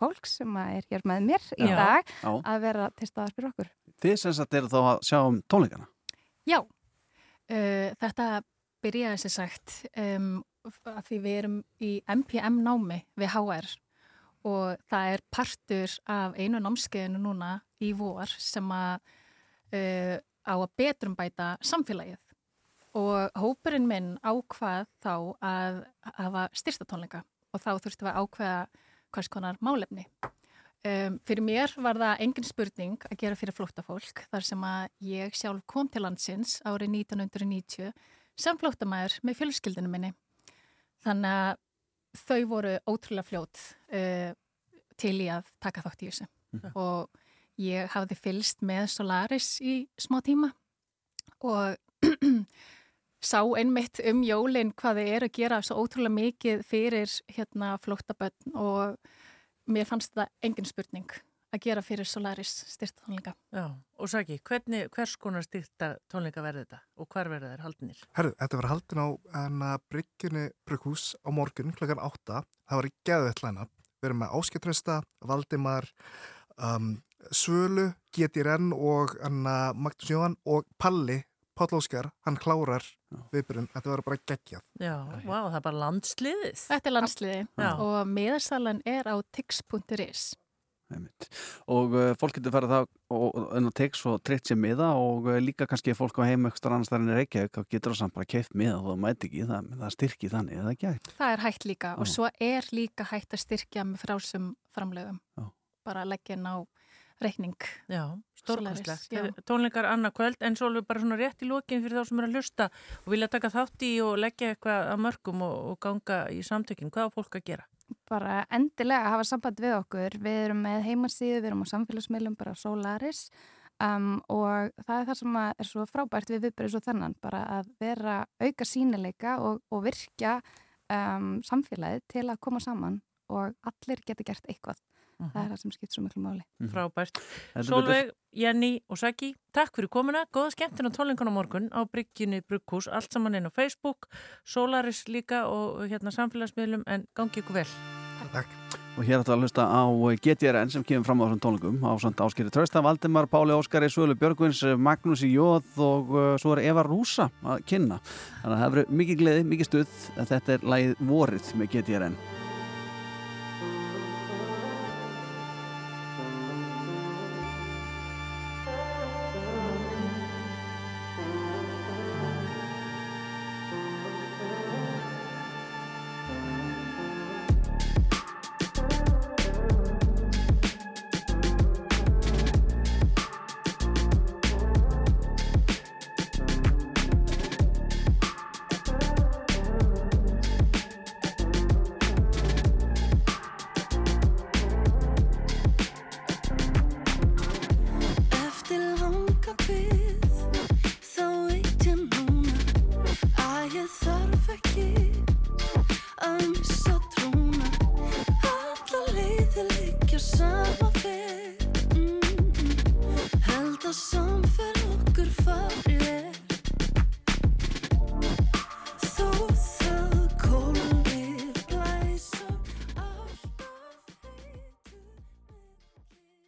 fólks sem að er hér með mér í Já. dag Já. að vera til staðar fyrir okkur. Þið sem sagt eru þá að sjá um tónleikana Já, uh, þetta byrjaði sem sagt um, að því við erum í MPM námi við HR og það er partur af einu námskeiðinu núna í vor sem að uh, á að betrumbæta samfélagið og hópurinn minn ákvað þá að hafa styrstatónleika og þá þurftum við að ákveða hvers konar málefni. Um, fyrir mér var það engin spurning að gera fyrir flóttafólk þar sem að ég sjálf kom til landsins árið 1990 sem flóttamæður með fjölskyldinu minni. Þannig að þau voru ótrúlega fljót uh, til í að taka þátt í þessu Mhm. og ég hafði fylst með Solaris í smá tíma og <clears throat> sá einmitt um jólinn hvað þið er að gera svo ótrúlega mikið fyrir hérna flóttaböll og mér fannst það engin spurning að gera fyrir Solaris styrta tónleika. Já, og Saki, hvernig, hvers konar styrta tónleika verði þetta og hvar verða þær haldinir? Herru, þetta var haldin á enna bryggjunni brugghús á morgun klokkan 8. Það var í geðvett læna. Við erum með Áskjötrösta, Valdimar, um, Svölu, GTRN og enna Magnús Jóhann og Palli, Páll Óskar, hann klárar viðbyrjun. Þetta var bara geggjað. Já, vá, það er bara landsliðið. Þetta er landsliði Já. og miðarsalan er á tix.is. og uh, fólk getur farið það inn á teks og treytt sér miða og uh, líka kannski fólk á heim ekstra annars þar en er ekki, þá getur það samt bara keift miða og það mæti ekki, það, það styrki þannig eða ekki hægt. Það er hægt líka og svo er líka hægt að styrkja með frásum framlögum. Já. Bara leggja inn á reikning. Já, stórkostlegt. Já. Tónleikar annað kvöld en svo bara svona rétt í lokin fyrir þá sem eru að hlusta og vilja taka þátt í og leggja eitthvað að mörgum og, og ganga í samtökin. Hvað á fólk að gera? bara endilega hafa samband við okkur. Við erum með heimasíðu, við erum á samfélagsmiðlum bara Solaris um, og það er það sem að er svo frábært við viðbyrðið svo þennan, bara að vera auka sínileika og, og virkja um, samfélagið til að koma saman og allir geta gert eitthvað. Það er það sem skipt svo miklu máli. Frábært. Heldur Solveig, Jenny og Saki, takk fyrir komuna. Góða skemmtinn á tónleikunum morgun á Bryggjunni Brugghús. Allt saman inn á Facebook, Solaris líka og hérna samfélagsmiðlum en gangi ykkur vel. Takk. Og hér ætla að hlusta á GTRN sem kemur fram á þessum tónleikum á samt Áskeri Trausta, Valdimar, Páli Óskari, Svölu Björgvins, Magnús í Jóð og uh, svo er Eva Rúsa að kynna. Þannig að það hefur mikið gleði, mikið stuð þetta er lagið Vorið með GTRN.